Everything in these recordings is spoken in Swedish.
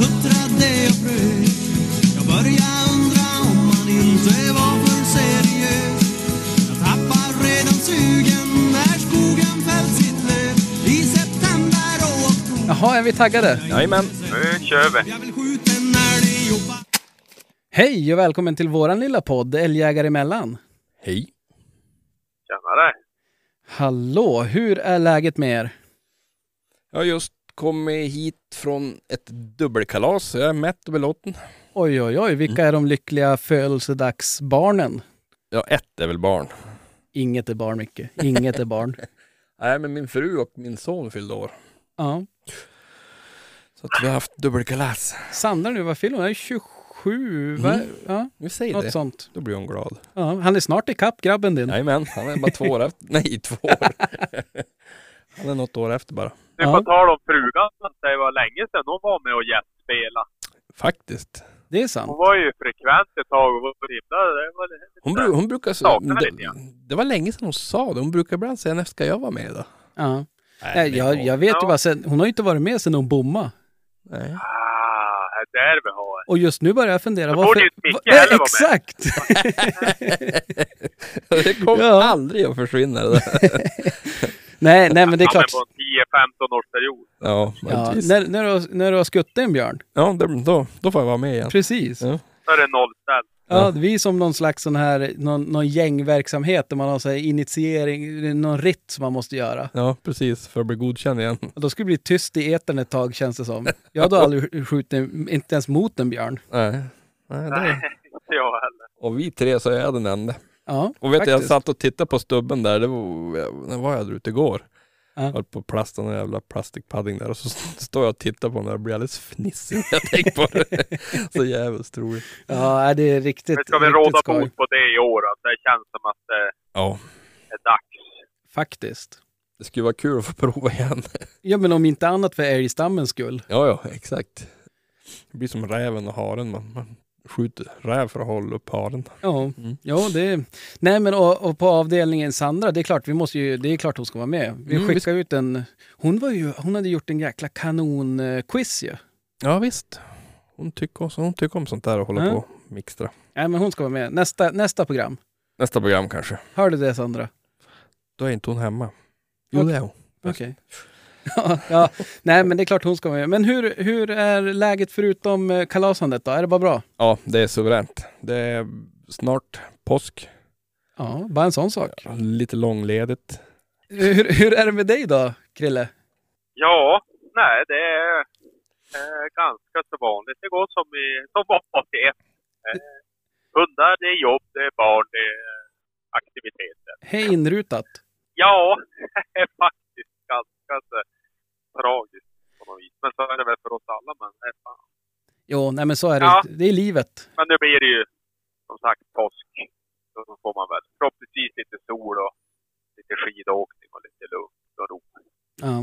huttrade och frös Jag började undra om man inte var för seriös Jag tappar redan sugen när skogen fällt sitt löv I september och oktober Jaha, är vi taggade? Jajamän. Nu kör vi. Hej och välkommen till våran lilla podd Älgjägare emellan. Hej. Tjenare. Hallå, hur är läget med er? Har just kommit hit från ett dubbelkalas. Jag är mätt och belåten. Oj, oj, oj, vilka är de lyckliga födelsedagsbarnen? Ja, ett är väl barn. Inget är barn, Micke. Inget är barn. Nej, men min fru och min son fyllde år. Ja. Så att vi har haft dubbelkalas. Sandra nu, vad fyller hon? Hon är 27, va? Mm. Ja, Vi säger något det. sånt. Då blir hon glad. Ja, han är snart ikapp grabben din. Jajamän, han är bara två år efter. Nej, två år. Han är något år efter bara. Nu Ja. på tal om frugan, det var länge sedan hon var med och gästspelade. Faktiskt. Det är sant. Hon var ju frekvent ett tag och var himla... Det var lite Hon, bru- hon brukar Det, det var länge sedan hon sa det. Hon brukar ibland säga när ska jag vara med då? Ja. Nej, Nej, jag, jag vet ju Ja. bara sen, hon har ju inte varit med sedan hon bommade. Nej. Ah, det är där vi har. Och just nu börjar jag fundera. Då varför... borde inte Micke Va- med. Exakt! det kommer Ja. aldrig att försvinna det där. nej, nej, men det är Ja, klart. men på en 10-15 års period. Ja, Ja, när, när, du, har- när du har skuttat en björn. ja då, då får jag vara med igen. Precis. Ja. Då är det nollställt. Ja, vi är som någon slags sån här, någon, någon gängverksamhet där man har så här initiering, någon ritt som man måste göra. Ja, precis. För att bli godkänd igen. Och då skulle det bli tyst i etern ett tag känns det som. Jag hade aldrig skjutit, inte ens mot en björn. Nej. Nej det... Nej, inte jag heller. Och vi tre så är jag den enda. Ja, Och vet du, jag faktiskt. satt och tittade på stubben där. Det var, när var jag där ute igår? Ja. Jag höll på att plasta någon jävla plastikpadding där och så står jag och tittar på den där och blir alldeles fnissig när jag tänker på det. Så jävligt roligt. Ja, det är riktigt, Men ska vi riktigt råda skoj. bot på det i år? Att det känns som att det Ja, är dags. Faktiskt. det skulle vara kul att få prova igen. Ja, men om inte annat för älgstammens skull. Ja, ja, exakt. Det blir som räven och haren. Man, man skjuter räv för att hålla upp haren. Ja, Mm. ja det... Nej, men och, och på avdelningen Sandra, det är klart, vi måste ju, det är klart hon ska vara med. Vi Mm, skickar ut en... Hon, var ju, hon hade gjort en jäkla kanonquiz ju. Ja, visst. Hon tycker, också, hon tycker om sånt där och hålla Ja. på och mixtra. Nej, men hon ska vara med. Nästa, nästa program. Nästa program kanske. Hör du det Sandra? Då är inte hon hemma. Jo, det är hon. Okej. Ja, ja, nej men det är klart hon ska vara med. Men hur, hur är läget förutom eh, kalasandet då? Är det bara bra? Ja, det är suveränt. Det är snart påsk. Ja, bara en sån sak. Lite långledigt. Hur, hur är det med dig då, Krille? Ja, nej det är eh, ganska så vanligt. Det går som, i, som vanligt. Eh, hundar, det är jobb, det är barn, det är aktiviteter. Hej inrutat. Ja, faktiskt ganska så tragiskt på något vis. Men så är det väl för oss alla. Men, är fan. Jo, nej men så är det. Ja. Det är livet. men nu blir det ju som sagt påsk. Så får man väl förhoppningsvis lite sol och lite skidåkning och lite lugn och ro. Ja.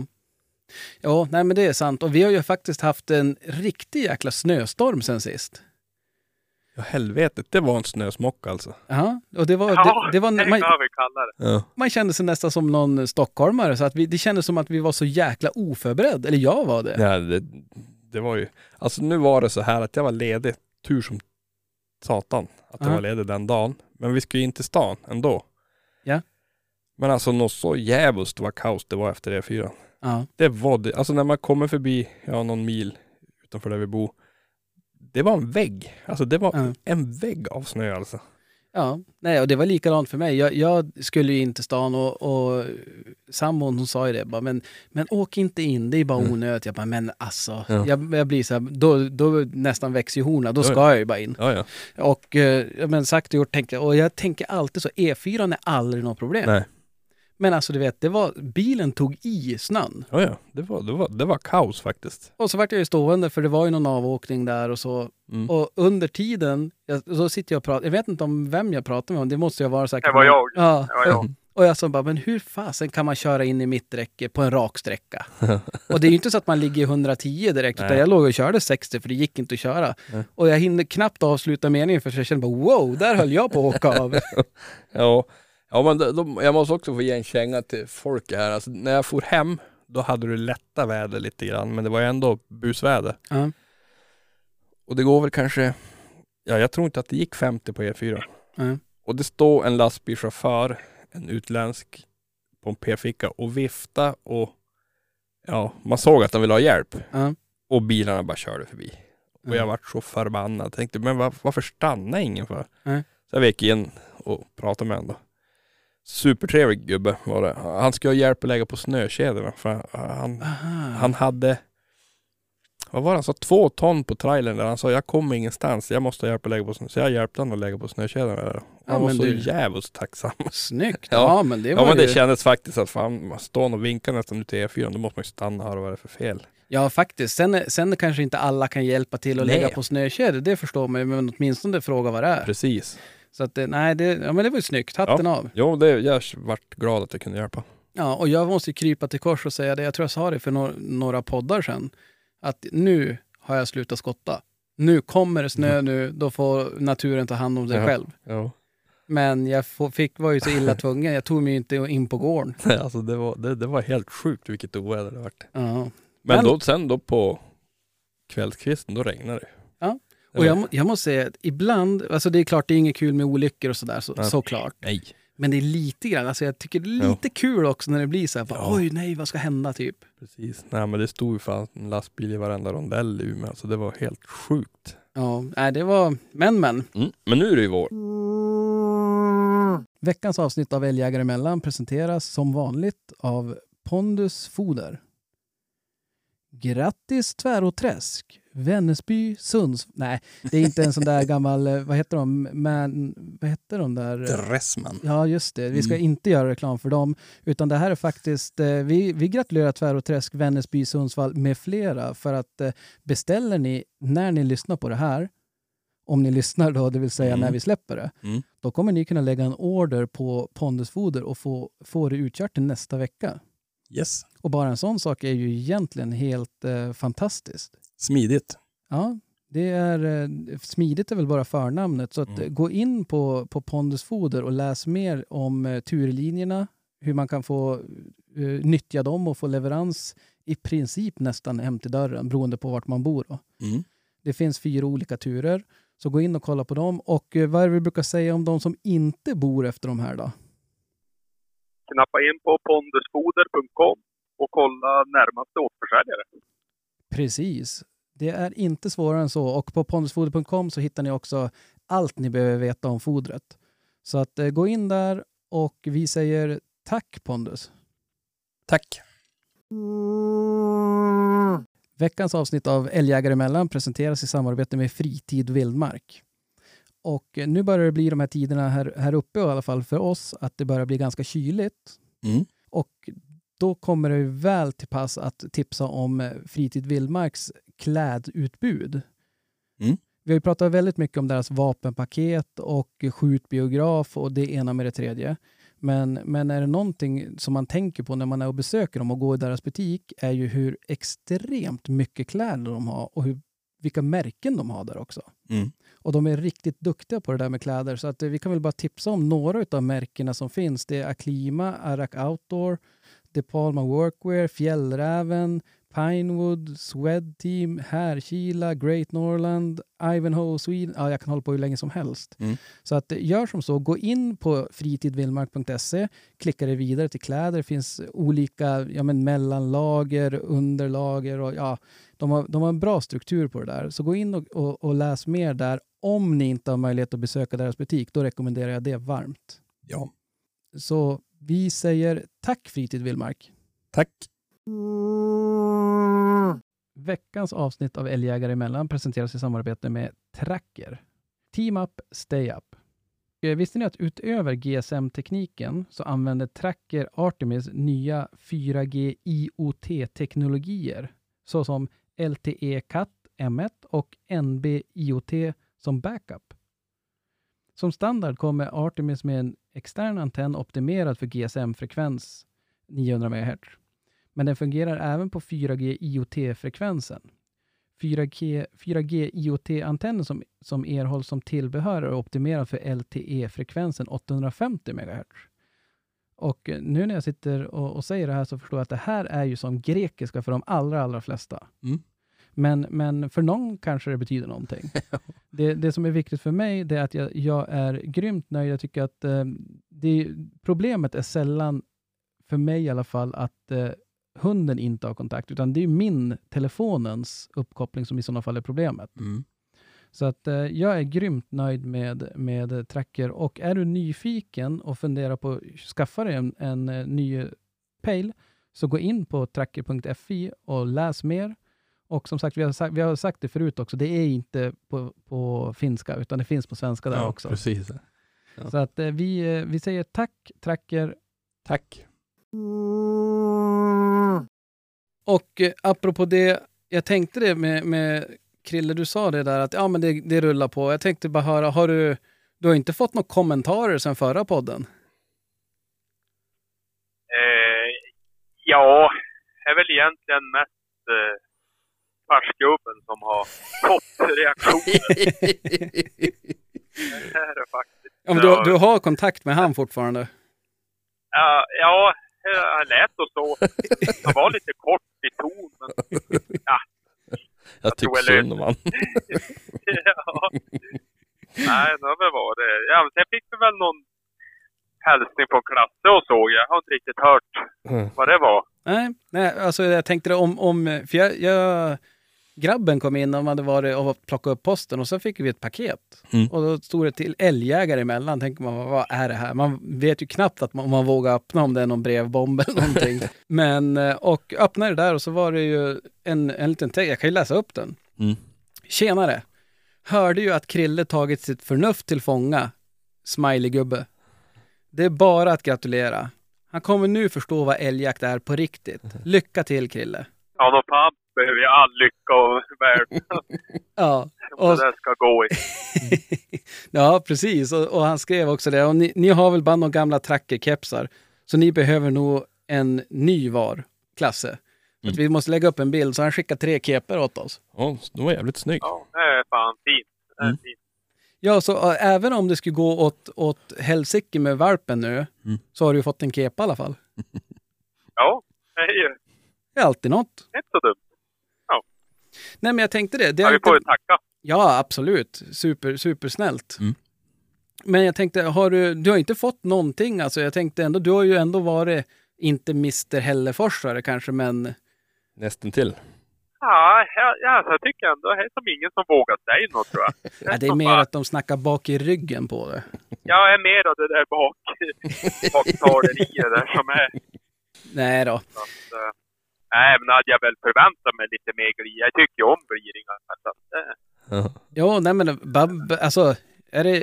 Ja, nej men det är sant. Och vi har ju faktiskt haft en riktig jäkla snöstorm sen sist. Ja, helvetet, det var en snösmock alltså. Ja, och det var, Ja, det, det var, det man, vi kalla det. Ja. man kände sig nästan som någon stockholmare, så att vi, det kändes som att vi var så jäkla oförberedd. Eller jag var det. Ja, det, det var ju, alltså nu var det så här att jag var ledig, tur som satan att jag Ja. var ledig den dagen. Men vi skulle ju in till stan ändå. Ja. Men alltså något så jävligt vad kaos det var efter E4. Ja. Det var det, alltså när man kommer förbi, ja någon mil utanför där vi bor. Det var en vägg, alltså det var Ja. en vägg av snö alltså. Ja, nej, och det var likadant för mig. Jag, jag skulle ju in till stan och, och sambon hon sa ju det, bara, men, men åk inte in, det är bara Mm. onödigt. Jag bara, men alltså, Ja. jag, jag blir så här, då, då nästan växer ju horna, då Ja, ska jag ju bara in. Ja, ja. Och eh, ja, men sagt och gjort tänkte och jag tänker alltid så, E4 är aldrig något problem. Nej. Men alltså du vet, det var, bilen tog i snön. Ja, ja. Det var, det var, det var kaos faktiskt. Och så vart jag ju stående för det var ju någon avåkning där och så. Mm. Och under tiden, jag, så sitter jag och pratar, jag vet inte om vem jag pratar med, det måste jag vara säkert. Det var jag. Ja. Det var jag. Och jag sa bara, men hur fasen kan man köra in i mitträcke på en rak sträcka? och det är ju inte så att man ligger i 110 direkt, utan Nej. jag låg och körde 60 för det gick inte att köra. Nej. Och jag hinner knappt avsluta meningen för jag kände bara, wow, där höll jag på att åka av. Ja, ja men de, de, jag måste också få ge en känga till folk här. Alltså, när jag for hem, då hade du lätta väder lite grann, men det var ju ändå busväder. ja. Och det går väl kanske, ja jag tror inte att det gick 50 på E4. Ja. Och det står en lastbilschaufför, en utländsk, på en p-ficka och vifta och ja, man såg att han ville ha hjälp. Ja. Och bilarna bara körde förbi. Och jag vart så förbannad. Tänkte, men var, varför stannar ingen för? Så jag vek in och pratade med honom. Supertrevlig gubbe var det. Han skulle ha hjälp att lägga på snökedjorna. För han, han hade, vad var det han sa, två ton på trailern där. Han sa jag kommer ingenstans, jag måste ha hjälp att lägga på snö. Så jag hjälpte honom att lägga på snökedjorna där. Och Ja, Han var så du- jävligt tacksam. Snyggt! Ja. Ja, men det var Ja men ju... det kändes faktiskt att fan, man står och vinkar nästan ut till E4, då måste man ju stanna här och vad är det för fel? Ja, faktiskt. Sen, sen kanske inte alla kan hjälpa till att Nej. lägga på snökedjor, det förstår man ju, men åtminstone fråga vad det är. Precis. Så att, det- nej, det, ja, men det var ju snyggt. Hatten av. Jo, det, jag vart glad att jag kunde hjälpa. Ja, och jag måste krypa till kors och säga det, jag tror jag sa det för några, några poddar sedan, att nu har jag slutat skotta. Nu kommer det snö nu, då får naturen ta hand om sig Ja. själv. Ja. Men jag fick, var ju så illa tvungen, jag tog mig inte in på gården. alltså det var, det, det var helt sjukt vilket oväder det vart. Ja. Men, Men- då, sen då på kvällskvisten, då regnade det. Ja. Och jag, må- jag måste säga att ibland, alltså det är klart det är inget kul med olyckor och sådär, så, såklart. Nej. Men det är lite grann, alltså jag tycker det är lite kul också när det blir så här, bara, Ja. oj nej vad ska hända typ. Precis. Nej men det stod ju fan en lastbil i varenda rondell i Umeå. Alltså det var helt sjukt. Ja, nej det var, men men. Mm. Men nu är det ju vår. Veckans avsnitt av Älgjägare emellan presenteras som vanligt av Pondus Foder. Grattis Tväråträsk, Vännäsby, Sunds... Nej, det är inte en sån där gammal, eh, vad heter de, man, vad heter de där? Dressman. Ja, just det. Vi ska Mm. inte göra reklam för dem. Utan det här är faktiskt, eh, vi, vi gratulerar Tväråträsk, Vännäsby, Sundsvall med flera. För att eh, beställer ni, när ni lyssnar på det här, om ni lyssnar då, det vill säga Mm. när vi släpper det, Mm. då kommer ni kunna lägga en order på Pondusfoder och få, få det utkört till nästa vecka. Yes. Och bara en sån sak är ju egentligen helt eh, fantastiskt. Smidigt. Ja, det är, eh, smidigt är väl bara förnamnet. Så att, Mm. gå in på, på Pondus Foder och läs mer om eh, turlinjerna, hur man kan få eh, nyttja dem och få leverans i princip nästan hem till dörren beroende på vart man bor. Då. Mm. Det finns fyra olika turer, så gå in och kolla på dem. Och eh, vad är det vi brukar säga om de som inte bor efter de här då? Knappa in på pondusfoder.com och kolla närmaste återförsäljare. Precis. Det är inte svårare än så. Och på pondusfoder.com så hittar ni också allt ni behöver veta om fodret. Så att eh, gå in där och vi säger tack Pondus. Tack. Veckans avsnitt av Älgjägare emellan presenteras i samarbete med Fritid Vildmark. Och nu börjar det bli de här tiderna här, här uppe i alla fall för oss att det börjar bli ganska kyligt. Mm. Och då kommer det väl till pass att tipsa om eh, Fritid Vildmarks klädutbud. Mm. Vi har ju pratat väldigt mycket om deras vapenpaket och skjutbiograf och det ena med det tredje. Men, men är det någonting som man tänker på när man är och besöker dem och går i deras butik är ju hur extremt mycket kläder de har och hur, vilka märken de har där också. Mm. Och de är riktigt duktiga på det där med kläder. Så att eh, vi kan väl bara tipsa om några av märkena som finns. Det är Aklima, Arak Outdoor, De Palma Workwear, Fjällräven, Pinewood, Swed Team, Härkila, Great Norland, Ivanhoe Sweden. Ja, jag kan hålla på hur länge som helst. Mm. Så att eh, gör som så, gå in på fritidvildmark.se, klicka dig vidare till kläder. Det finns olika ja, men mellanlager, underlager och ja, de har, de har en bra struktur på det där. Så gå in och, och, och läs mer där. Om ni inte har möjlighet att besöka deras butik, då rekommenderar jag det varmt. Ja. Så vi säger tack Fritid Vildmark. Tack. Veckans avsnitt av Älgjägare emellan presenteras i samarbete med Tracker. Team Up, Stay Up. Eh, Visste ni att utöver GSM-tekniken så använder Tracker Artemis nya 4G IoT-teknologier såsom LTE Cat M1 och NB IoT som backup. Som standard kommer Artemis med en extern antenn optimerad för GSM-frekvens 900 MHz. Men den fungerar även på 4G IoT-frekvensen. 4G, 4G IoT-antennen som, som erhålls som tillbehör är optimerad för LTE-frekvensen 850 MHz. Och eh, nu när jag sitter och, och säger det här så förstår jag att det här är ju som grekiska för de allra, allra flesta. Mm. Men, men för någon kanske det betyder någonting. det, det som är viktigt för mig det är att jag, jag är grymt nöjd. Jag tycker att eh, det, problemet är sällan, för mig i alla fall, att eh, hunden inte har kontakt, utan det är min telefonens uppkoppling som i sådana fall är problemet. Mm. Så att eh, jag är grymt nöjd med, med Tracker och är du nyfiken och funderar på att skaffa dig en, en eh, ny pejl så gå in på tracker.fi och läs mer. Och som sagt, vi har sagt, vi har sagt det förut också, det är inte på, på finska utan det finns på svenska där ja, också. precis. Ja. Så att eh, vi, eh, vi säger tack Tracker. Tack. Och eh, apropå det, jag tänkte det med, med Krille, du sa det där att ja, men det, det rullar på. Jag tänkte bara höra, har du, du har inte fått några kommentarer sedan förra podden? Eh, ja, är väl egentligen mest eh, farsgubben som har fått reaktioner. Det är det faktiskt. Ja, men du, du har kontakt med han fortfarande? Ja, ja, jag lät och så. Han var lite kort i ton, men ja. Jag tycker tror väl- synd om han. ja. Nej, det har väl varit... Ja, sen fick vi väl någon hälsning från Klasse och så. Jag har inte riktigt hört Mm. vad det var. Nej, nej alltså jag tänkte det om, om för jag, jag, grabben kom in och hade varit och plockat upp posten och så fick vi ett paket. Mm. Och då stod det till älgjägare emellan. Tänker man, vad är det här? Man vet ju knappt att man, om man vågar öppna om det är någon brevbomb eller någonting. Men, eh, och öppnade det där och så var det ju en, en liten text, jag kan ju läsa upp den. Mm. Tjenare! Hörde ju att Krille tagit sitt förnuft till fånga. Smiley-gubbe. Det är bara att gratulera. Han kommer nu förstå vad älgjakt är på riktigt. Lycka till Krille! Ja, då fan behöver jag all lycka och värld Ja, och, det ska gå i. ja precis. Och, och han skrev också det. Och ni, ni har väl bara några gamla trackerkepsar. Så ni behöver nog en ny var, Klasse. Att vi måste lägga upp en bild. Så han skickar tre keper åt oss. Ja, de var jävligt snygg. Ja, det är fan fint. Det är Mm. fint. Ja, så äh, även om det skulle gå åt, åt helsike med valpen nu, Mm. så har du ju fått en kepa i alla fall. Ja, det är ju Det är alltid något. inte så dumt. Nej, men jag tänkte det. det Ja, har vi inte... får ju tacka. Ja, absolut. Super, supersnällt. Mm. Men jag tänkte, har du, du har inte fått någonting? Alltså, jag tänkte ändå, du har ju ändå varit, inte Mr Hälleforsare kanske, men Nästan till. Ja, ja, ja alltså, jag tycker ändå det är som ingen som vågar säga något tror jag. ja, det är mer bara- att de snackar bak i ryggen på det. Jag är mer av det där bak, baktaleriet där som är. Nej då. Att, nej, men hade jag väl förväntat mig lite mer gliringar. Jag tycker ju om gliringar. Eh, Ja. Jo, nej men bab, alltså, är det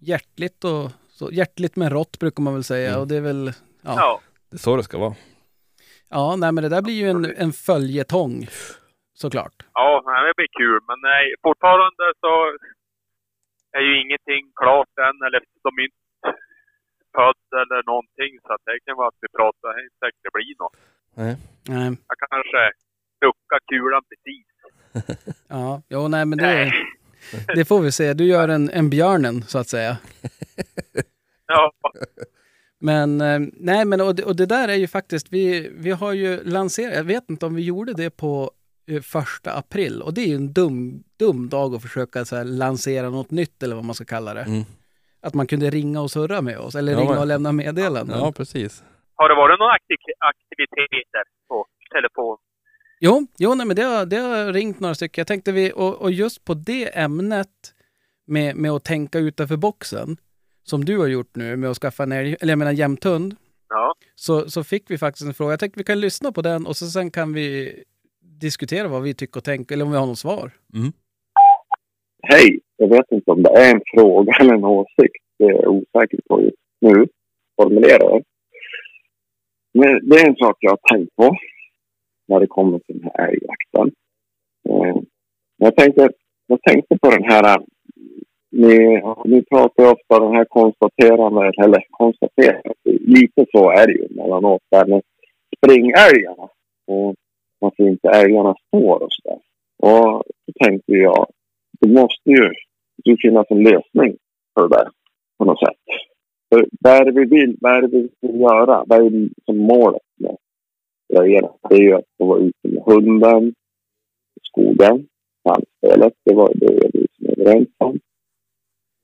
hjärtligt och så, hjärtligt men rått brukar man väl säga Mm. och det är väl, ja. ja. Det är så det ska vara. Ja, nej men det där blir ju en, en följetong såklart. Ja, nej, det blir kul. Men nej, fortfarande så är ju ingenting klart än. Eller de är inte född eller någonting. Så att det kan vara att vi pratar. Det inte säkert det blir något. Nej. Nej, Jag kanske duckar kulan precis. ja, jo, nej men det, det får vi se. Du gör en, en björnen, så att säga. Ja, Men eh, nej, men och det, och det där är ju faktiskt, vi, vi har ju lanserat, jag vet inte om vi gjorde det på eh, första april och det är ju en dum, dum dag att försöka så här, lansera något nytt eller vad man ska kalla det. Mm. Att man kunde ringa och surra med oss eller Ja, ringa och lämna meddelanden. Ja, precis. Har det varit några akti- aktiviteter på telefon? Jo, jo nej, men det har, det har ringt några stycken. Jag tänkte vi, och, och just på det ämnet med, med att tänka utanför boxen, som du har gjort nu med att skaffa en älg, eller jag menar jämthund, Ja. så, så fick vi faktiskt en fråga. Jag tänkte vi kan lyssna på den och så sen kan vi diskutera vad vi tycker och tänker, eller om vi har något svar. Hej, jag vet inte om det är en fråga eller en åsikt. Det är jag osäker på just nu. Formulera det. Men det är en sak jag har tänkt på när det kommer till den här älgjakten. Eh, jag tänkte, jag tänkte på den här... Ni, ni pratar ju ofta om den här konstaterandet, eller konstaterandet. Lite så är det ju mellanåt där med springälgarna. Och varför inte älgarna står och sådär. Och då tänkte jag, det måste ju det finnas en lösning för det där på något sätt. För vad är det vi vill, vad är det vi vill göra? Vad är det som målet med grejerna? Det är ju att få vara ute med hunden i skogen, samspelet. Det var det vi som är överens om.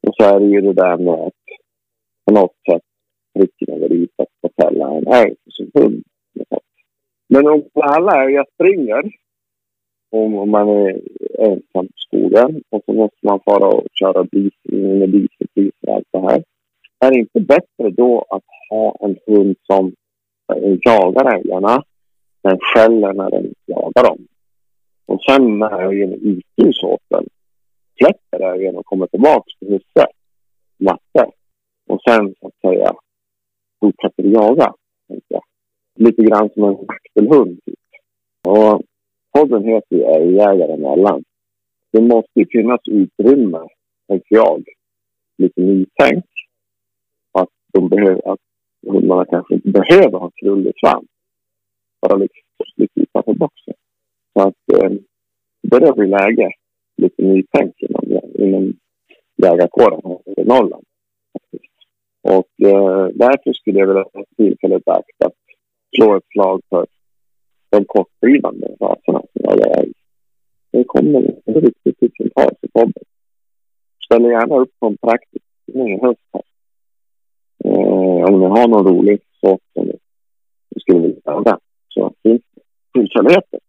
Och så är det ju det där med att på något sätt pricken över i att få fälla en älg för sin hund. Men om alla älgar springer om man är ensam i skogen och så måste man fara och köra diesel med dieselpriser och allt det här. Är det inte bättre då att ha en hund som eh, jagar älgarna men skäller när den jagar dem? Och sen när älgen är ute i såten släpper älgen och kommer tillbaka till husse, matte. Och sen så att säga fortsätter jaga. tänkte jag. Lite grann som en vaktelhund. Typ. Och podden heter ju Älgjägare emellan. Det måste ju finnas utrymme, tänker jag, lite nytänk. Att de behöver, att hundarna kanske inte behöver ha krullig svans. Bara liksom lite utanför boxen. Så att eh, det börjar bli läge, lite nytänk inom, inom jägarkåren här i Norrland. Och eh, därför skulle jag vilja ta tillfället i akt att slå ett slag för de kortdrivande raserna som jag är i. Det kommer inte riktigt tusentals i podden. Ställer gärna upp på en praktisk övning i höst här. Eh, om ni har någon rolig sak som ni skulle vilja göra så finns det tillfälligheter.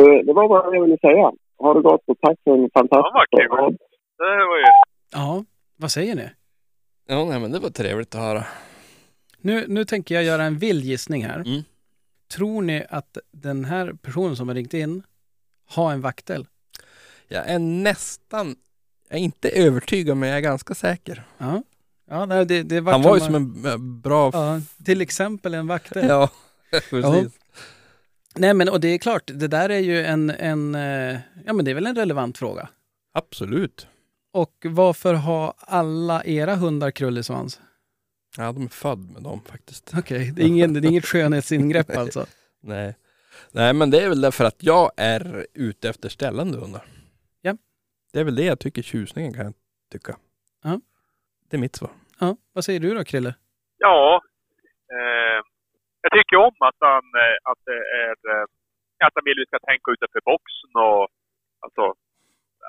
Eh, det var vad jag ville säga. Ha det gott och tack för en fantastisk Ja, vad kul. podd. Det var ju... Ja, vad säger ni? Ja, nej, men det var trevligt att höra. Nu, nu tänker jag göra en vild gissning här. Mm. Tror ni att den här personen som har ringt in har en vaktel? Jag är nästan, jag är inte övertygad men jag är ganska säker. Ja, ja nej, det, det vart Han var ju som en eh, bra... Ja, till exempel en vaktel. Ja, precis. Nej men och det är klart, det där är ju en, en, eh, ja men det är väl en relevant fråga. Absolut. Och varför har alla era hundar krullig svans? Ja, de är född med dem faktiskt. Okej, det, är ingen, det är inget skönhetsingrepp alltså. Nej. Nej, men det är väl därför att jag är ute efter ställande hundar. Ja. Det är väl det jag tycker tjusningen kan jag tycka. Ja. Det är mitt svar. Ja, vad säger du då Krille? Ja. Eh, jag tycker om att han, eh, att det är, eh, att han vill att vi ska tänka utanför boxen och alltså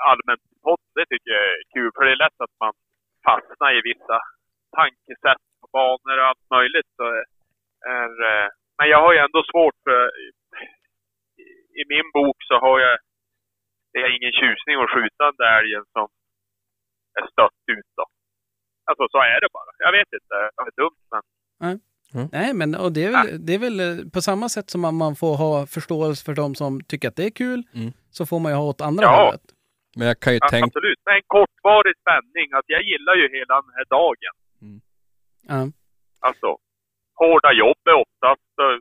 allmänt podd, det tycker jag är kul. För det är lätt att man fastnar i vissa tankesätt och banor och allt möjligt. Så är, eh, men jag har ju ändå svårt för, i, i min bok så har jag, det är ingen tjusning att skjuta den där älgen som är stött ut då. Alltså så är det bara. Jag vet inte, det är dumt men Nej, men och det, är väl, det är väl eh, på samma sätt som man, man får ha förståelse för de som tycker att det är kul, Mm. så får man ju ha åt andra Ja. hållet. Men jag kan ju Ja, tänka... Absolut, men en kortvarig spänning. Alltså, jag gillar ju hela den här dagen. Ja. Alltså, hårda jobb är oftast, eh,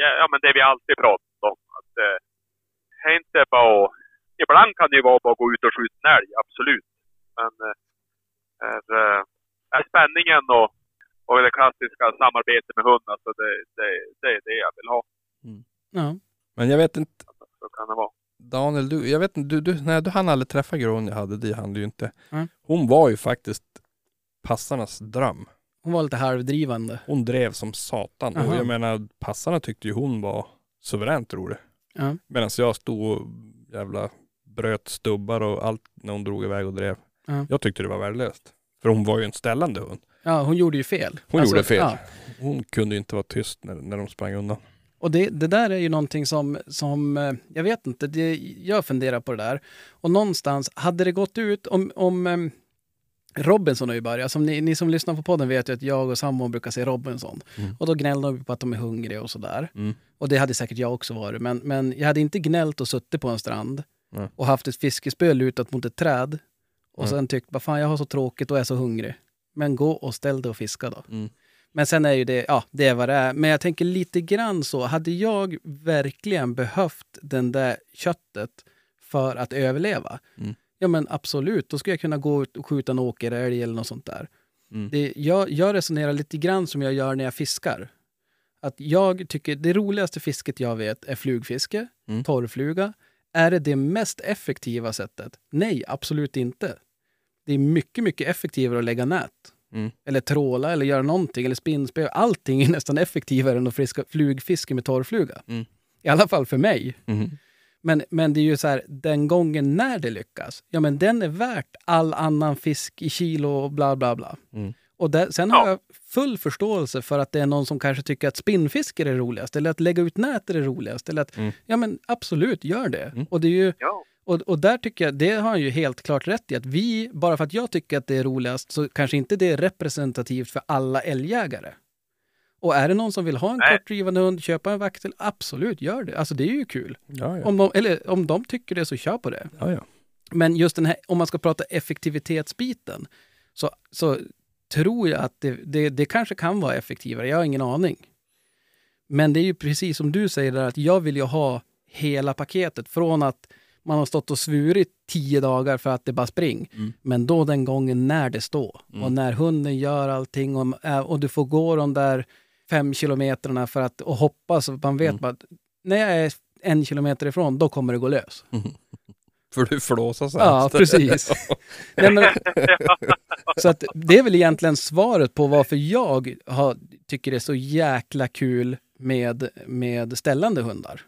ja, ja men det vi alltid pratat om. Att, eh, det är inte bara att- Ibland kan det ju vara bara att gå ut och skjuta en älg, absolut. Men eh, är, eh, spänningen och, och det klassiska samarbetet med hund, alltså det, det, det är det jag vill ha. Ja. Men jag vet inte, Så kan det vara. Daniel, du, jag vet inte, du, du, nej, du hann aldrig träffa Gronja, hade det hann du ju inte. Nej. Hon var ju faktiskt passarnas dröm. Hon var lite halvdrivande. Hon drev som satan. Och Aha. jag menar, passarna tyckte ju hon var suveränt rolig. Ja. Medan jag stod och jävla bröt stubbar och allt när hon drog iväg och drev. Ja. Jag tyckte det var värdelöst. För hon var ju en ställande hund. Ja, hon gjorde ju fel. Hon gjorde fel. ja. Hon kunde inte vara tyst när, när de sprang undan. Och det, det där är ju någonting som, som, eh, jag vet inte, det, jag funderar på det där. Och någonstans, hade det gått ut om, om em, Robinson har ju börjat, som ni, ni som lyssnar på podden vet ju att jag och sambon brukar se Robinson. Mm. Och då gnällde de på att de är hungriga och sådär. Mm. Och det hade säkert jag också varit. Men, men jag hade inte gnällt och suttit på en strand Nej. och haft ett fiskespö lutat mot ett träd och Nej. sen tyckt, vad fan jag har så tråkigt och är så hungrig. Men gå och ställ dig och fiska då. Mm. Men sen är ju det, ja, det är vad det är. Men jag tänker lite grann så, hade jag verkligen behövt den där köttet för att överleva? Mm. Ja men absolut, då skulle jag kunna gå ut och skjuta en åkerälg eller något sånt där. Mm. Det, jag, jag resonerar lite grann som jag gör när jag fiskar. Att jag tycker det roligaste fisket jag vet är flugfiske, Mm. torrfluga. Är det det mest effektiva sättet? Nej, absolut inte. Det är mycket, mycket effektivare att lägga nät. Mm. Eller tråla eller göra någonting, eller spinnspö. Allting är nästan effektivare än att friska, flugfiske med torrfluga. Mm. I alla fall för mig. Mm. Men, men det är ju så här, den gången när det lyckas, ja men den är värt all annan fisk i kilo och bla bla bla. Mm. Och där, sen Ja. har jag full förståelse för att det är någon som kanske tycker att spinnfiske är det roligast, eller att lägga ut nät är det roligast. Eller att, Mm. Ja men absolut, gör det. Mm. Och det är ju Ja. Och, och där tycker jag, det har han ju helt klart rätt i, att vi, bara för att jag tycker att det är roligast, så kanske inte det är representativt för alla älgjägare. Och är det någon som vill ha en Nej. kortdrivande hund, köpa en vaktel, absolut, gör det. Alltså det är ju kul. Ja, ja. Om de, eller om de tycker det, så kör på det. ja, ja. Men just den här, om man ska prata effektivitetsbiten, så, så tror jag att det, det, det kanske kan vara effektivare. Jag har ingen aning. Men det är ju precis som du säger där, att jag vill ju ha hela paketet. Från att man har stått och svurit tio dagar för att det bara spring. Mm. Men då den gången när det står Mm. och när hunden gör allting och, äh, och du får gå de där fem kilometrarna för att och hoppas. och Man vet Mm. bara att när jag är en kilometer ifrån, då kommer det gå lös. För du flåsar så Ja, precis. Nej, men, så att det är väl egentligen svaret på varför jag har, tycker det är så jäkla kul med, med ställande hundar.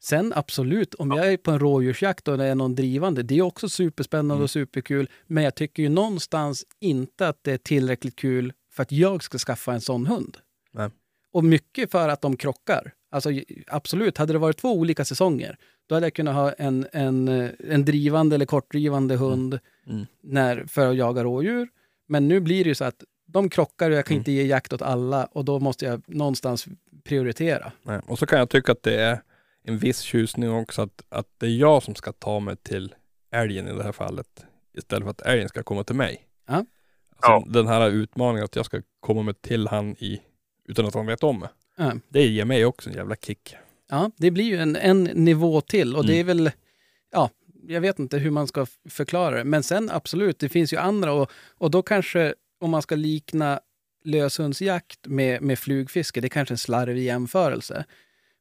Sen absolut, om jag är på en rådjursjakt och det är någon drivande, det är också superspännande Mm. och superkul. Men jag tycker ju någonstans inte att det är tillräckligt kul för att jag ska skaffa en sån hund. Nej. Och mycket för att de krockar. Alltså absolut, hade det varit två olika säsonger, då hade jag kunnat ha en, en, en drivande eller kortdrivande hund Mm. när, för att jaga rådjur. Men nu blir det ju så att de krockar och jag kan Mm. inte ge jakt åt alla och då måste jag någonstans prioritera. Nej. Och så kan jag tycka att det är en viss tjusning också att, att det är jag som ska ta mig till älgen i det här fallet. Istället för att älgen ska komma till mig. Ja. Alltså, Den här utmaningen att jag ska komma mig till han i, utan att han vet om det. Ja. Det ger mig också en jävla kick. Ja, det blir ju en, en nivå till och det är Mm. väl, ja, jag vet inte hur man ska förklara det. Men sen absolut, det finns ju andra och, och då kanske om man ska likna löshundsjakt med, med flugfiske, det är kanske en slarvig jämförelse.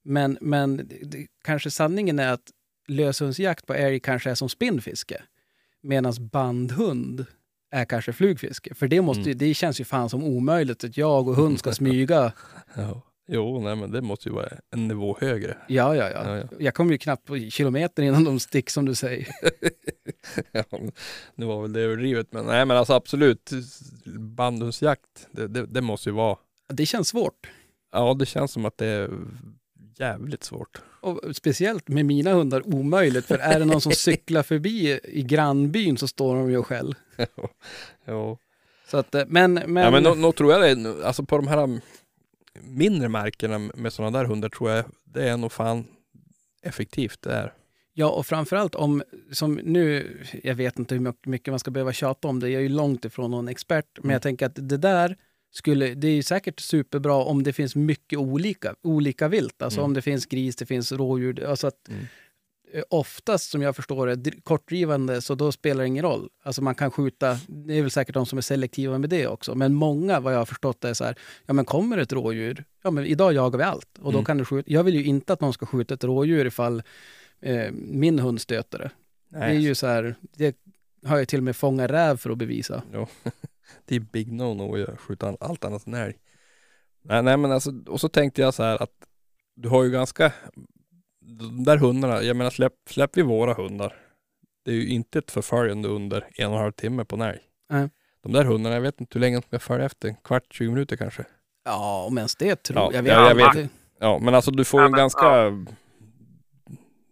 Men, men det, kanske sanningen är att löshundsjakt på älg kanske är som spinnfiske. Medan bandhund är kanske flugfiske. För det, måste, ju- det känns ju fan som omöjligt att jag och hund ska smyga. Ja. Jo, nej men det måste ju vara en nivå högre. Ja, ja, ja. Ja, ja. Jag kommer ju knappt på kilometer innan de stick som du säger. ja, nu var väl det överdrivet men nej men alltså absolut. Bandhundsjakt, det, det, det måste ju vara. Det känns svårt. Ja det känns som att det är jävligt svårt. Och speciellt med mina hundar omöjligt. För är det någon som cyklar förbi i grannbyn så står de ju och skäll. ja. Så att, eh, men, men, Ja men nog tror jag det, alltså på de här um, mindre markerna med sådana där hundar tror jag det är nog fan effektivt det är. ja, och framförallt om, som nu, jag vet inte hur mycket- man ska behöva tjata om det, jag är ju långt ifrån någon expert, men Mm. jag tänker att det där skulle, det är säkert superbra om det finns mycket olika, olika vilt. Alltså Mm. om det finns gris, det finns rådjur, alltså att Mm. eh, oftast som jag förstår det, dr- kortdrivande, så då spelar det ingen roll. Alltså man kan skjuta, det är väl säkert de som är selektiva med det också, men många vad jag har förstått är så här, ja men kommer ett rådjur, ja men idag jagar vi allt och då Mm. kan du skjuta. Jag vill ju inte att någon ska skjuta ett rådjur ifall eh, min hund stöter det. Det är Nej, ju så här, det har jag till och med fångat räv för att bevisa. Det är big no-no att skjuta allt annat än älg. Nej, nej men alltså, och så tänkte jag så här att du har ju ganska, de där hundarna, jag menar släpp, släpp vi våra hundar. Det är ju inte ett förföljande under en och en halv timme på en älg. Nej. De där hundarna, jag vet inte hur länge de ska följa efter, en kvart, 20 minuter kanske. Ja, om ens det tror Ja, jag. Vet, ja, jag inte. vet. Ja, men alltså du får Ja, en ganska, ja.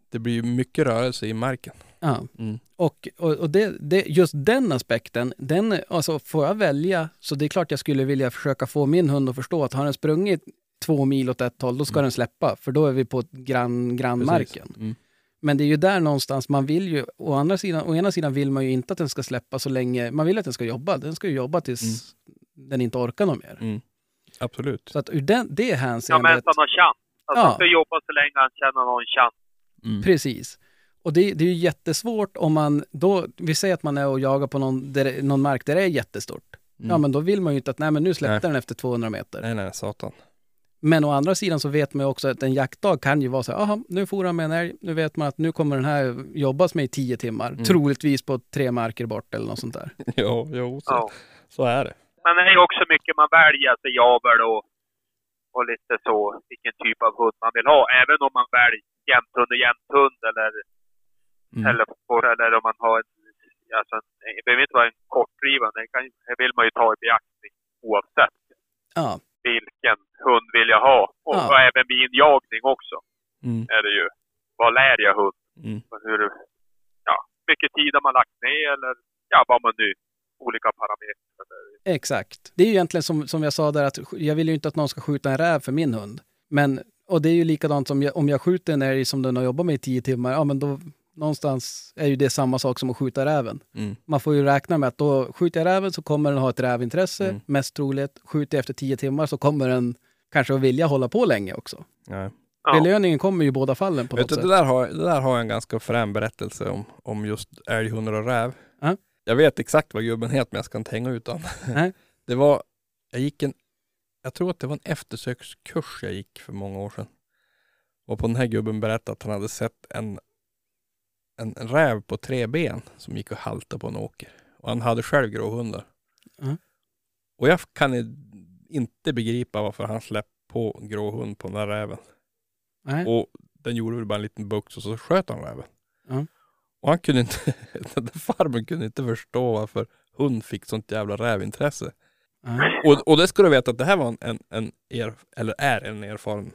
det blir ju mycket rörelse i marken. Ja. Mm. Och, och, och det, det, just den aspekten, den, alltså får jag välja, så det är klart jag skulle vilja försöka få min hund att förstå att har den sprungit två mil åt ett håll, då ska Mm. den släppa, för då är vi på grann, grannmarken. Mm. Men det är ju där någonstans man vill ju, å andra sidan, å ena sidan vill man ju inte att den ska släppa så länge, man vill att den ska jobba, den ska ju jobba tills den inte orkar något mer. Mm. Absolut. Så att ur den, det Ja, men hänseendet, han har chans. Alltså, Ja. Han ska jobba så länge han känner någon chans. Mm. precis. Och det, det är ju jättesvårt om man då, vi säger att man är och jagar på någon, där, någon mark där det är jättestort. Mm. Ja men då vill man ju inte att, nej men nu släppte Nej. den efter 200 meter. Nej, nej, satan. Men å andra sidan så vet man ju också att en jaktdag kan ju vara så här, aha, nu får han med en älg, nu vet man att nu kommer den här jobbas med i tio timmar, Mm. troligtvis på tre marker bort eller något sånt där. Jo, jo så, Ja. så är det. Men det är ju också mycket man väljer, alltså javel och, och lite så, vilken typ av hund man vill ha. Även om man väljer jämthund och jämthund eller, Mm. eller, eller om man har en, alltså det behöver inte vara en kortdrivande, det, kan, det vill man ju ta i beaktning oavsett Ja, vilken hund vill jag ha. Och, Ja. och även vid injagning också Mm. är det ju, vad lär jag hund? Mm. Hur, ja, mycket tid har man lagt ner eller ja, vad man nu, olika parametrar. exakt. Det är ju egentligen som, som jag sa där att jag vill ju inte att någon ska skjuta en räv för min hund. Men, och det är ju likadant som jag, om jag skjuter en älg som den har jobbat med i tio timmar, ja men då någonstans är ju det samma sak som att skjuta räven. Mm. Man får ju räkna med att då skjuter jag räven så kommer den ha ett rävintresse, Mm. mest troligt. Skjuter jag efter tio timmar så kommer den kanske att vilja hålla på länge också. Ja. Ja. Belöningen kommer ju i båda fallen på Vet något du, det, sätt. där har, det där har jag en ganska frän berättelse om, om just älghundar och räv. Ja. Jag vet exakt vad gubben heter men jag ska inte hänga ut honom. Nej. Det var, jag gick en, jag tror att det var en eftersökskurs jag gick för många år sedan. Och på den här gubben berättade att han hade sett en, en, räv på tre ben som gick och haltade på en åker. Och han hade själv gråhundar. Ja. Och jag kan inte begripa varför han släppte på en gråhund på den där räven. Nej. Och den gjorde väl bara en liten box och så sköt han räven. Ja. Och han kunde inte, den där farmen kunde inte förstå varför hund fick sånt jävla rävintresse. Och, och det ska du veta att det här var en, en, en er, eller är en erfaren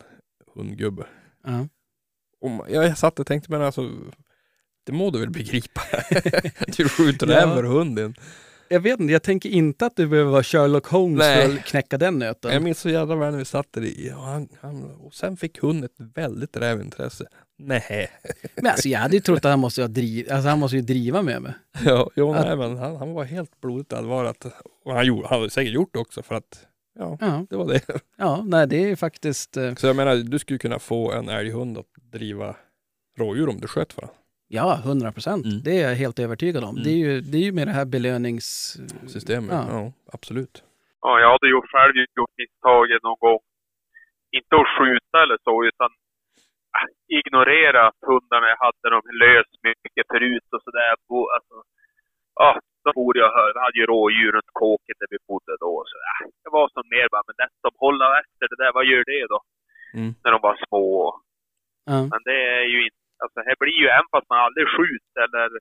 hundgubbe. Och jag satt och tänkte, men alltså, det må du väl begripa? du skjuter Ja. för hunden. Jag vet inte, jag tänker inte att du behöver vara Sherlock Holmes Nej. för att knäcka den nöten. Jag minns så jävla väl när vi satt där i, och, han, han, och sen fick hunden ett väldigt rävintresse. Nej. Men alltså jag hade ju trott att han måste, ha driv, alltså, han måste ju driva med mig. Ja, jo, Att- nej, men han, han var helt blodigt allvar. Att, och han, gjorde, han hade säkert gjort det också för att, ja, Ja, det var det. ja nej det är ju faktiskt, eh, Så jag menar, du skulle kunna få en älghund att driva rådjur om du sköt för den. Ja 100 procent. Mm. Det är jag helt övertygad om. Mm. Det, är ju, det är ju med det här belönings... Systemet, Ja. ja, absolut. Ja, jag hade ju själv gjort misstaget någon gång. Inte att skjuta eller så, utan äh, ignorera hundarna jag hade dem lös mycket förut och sådär. Alltså, ja, då borde jag höra. Vi hade ju rådjur runt kåken där vi bodde då. Så, äh, det var som mer bara, men det, de håller efter det där, vad gör det då? Mm. När de var små. Ja. Men det är ju inte, alltså här blir ju även fast man aldrig skjuter eller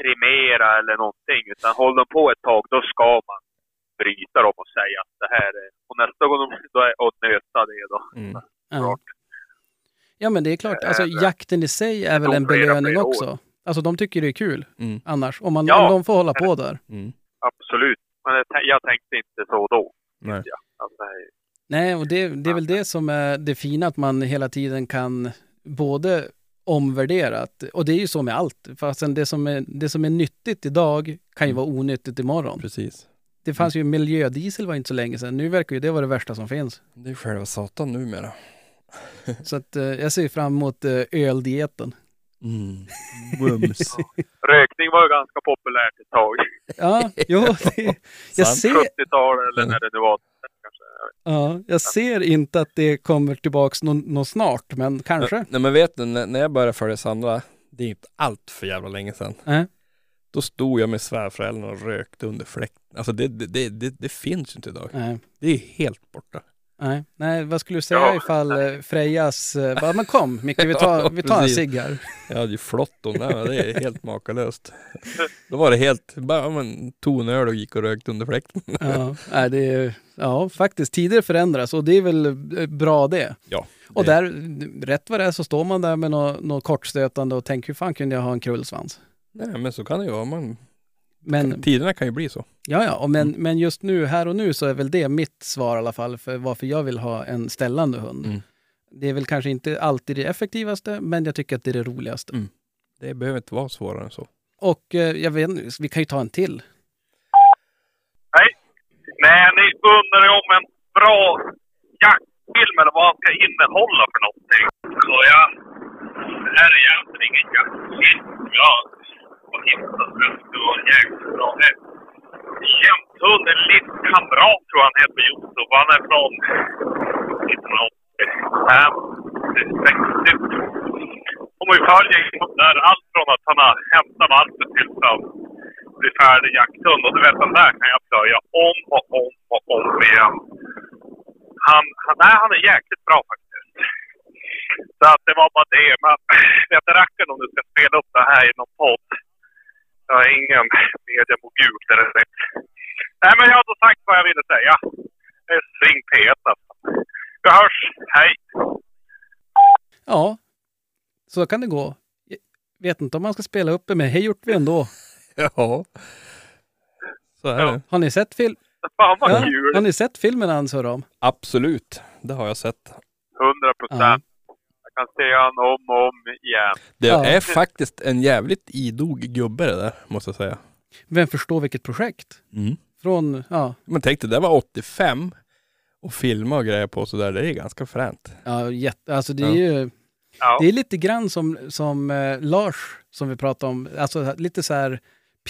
primera eller någonting. Utan håller de på ett tag, då ska man bryta dem och säga att det här är... Och nästa gång de, då är, och nöta det då. Mm. Ja. ja men det är klart, alltså Äh, jakten i sig är väl en belöning flera år. också. Alltså de tycker det är kul Mm. annars, om, man, Ja. om de får hålla på där. Mm. Absolut. Men jag, tän- jag tänkte inte så då. Nej. Alltså, Nej, och det, det är väl det som är det fina, att man hela tiden kan både omvärdera, att, och det är ju så med allt, fastän det som är, det som är nyttigt idag kan ju Mm. vara onyttigt imorgon. Precis. Det fanns ju miljödiesel var inte så länge sedan, nu verkar ju det vara det värsta som finns. Det är själva satan numera. Så att, eh, jag ser fram emot eh, öldieten. Mm. Bums. Rökning var ju ganska populärt ett tag. Ja, jo, det, jag ser, 70-tal eller när det nu var. Kanske. Ja, jag ser inte att det kommer tillbaks någon, någon snart, men kanske. Nej men vet du, när, jag började följa Sandra, det är inte allt för jävla länge sedan. Nej. Då stod jag med svärföräldrarna och rökte under fläkten. Alltså det, det, det, det, finns inte idag. Nej. Det är helt borta. Nej, nej, vad skulle du säga Ja. ifall eh, Frejas... eh, bara, men kom Micke, vi tar, vi tar en cigg här. Jag hade ju flotton, nej, men det är helt makalöst. Då var det helt, bara ja, men, tog en öl och gick och rökte under fläkten. Ja, nej, det är, ja, faktiskt. Tider förändras och det är väl eh, bra det. Ja. Och det- där, rätt vad det är så står man där med något, något kortstötande och tänker hur fan kunde jag ha en krullsvans? Nej men så kan det ju vara. Man, Men, tiderna kan ju bli så. ja, ja, och men, men just nu, här och nu så är väl det mitt svar i alla fall för varför jag vill ha en ställande hund. Mm. Det är väl kanske inte alltid det effektivaste, men jag tycker att det är det roligaste. Mm. Det behöver inte vara svårare än så. Och eh, jag vet inte, vi kan ju ta en till. Nej. Nej, ni undrar ju om en bra jaktfilm eller vad han ska innehålla för någonting. Så jag... Det här är egentligen ingen jaktfilm. Jag har hittat och jäkligt bra. Det Jämthund, en liten kamrat tror jag han heter Josef. Han är från 1985, 60. Och man följer där allt från att han har hämtat valpen till han blir färdig jakthund. Och du vet, den där kan jag plöja om och om och om igen. Han, han, nej, han är jäkligt bra faktiskt. Så att det var bara det. Men vet du rackaren om du ska spela upp det här i någon podd. Jag är ingen mediamogul direkt. Nej, men jag har då sagt vad jag ville säga. Det är Ring P1 alltså. Vi hörs. Hej! Ja, så kan det gå. Jag vet inte om man ska spela upp det, men hej gjort vi ändå. Ja. Så är Ja. det. Har ni sett, film? Fan vad Ja, kul! har ni sett filmen han surrar om? Absolut. Det har jag sett. 100 procent. Kan se han om och om igen. Det Ja. är faktiskt en jävligt idog gubbe det där, måste jag säga. Vem förstår vilket projekt? Mm. Från, ja, Men tänk dig, det var 85 och filma och grejer på sådär, det är ganska fränt. ja jätte, alltså det är Ja. ju, det är lite grann som, som eh, Lars, som vi pratade om, alltså lite så här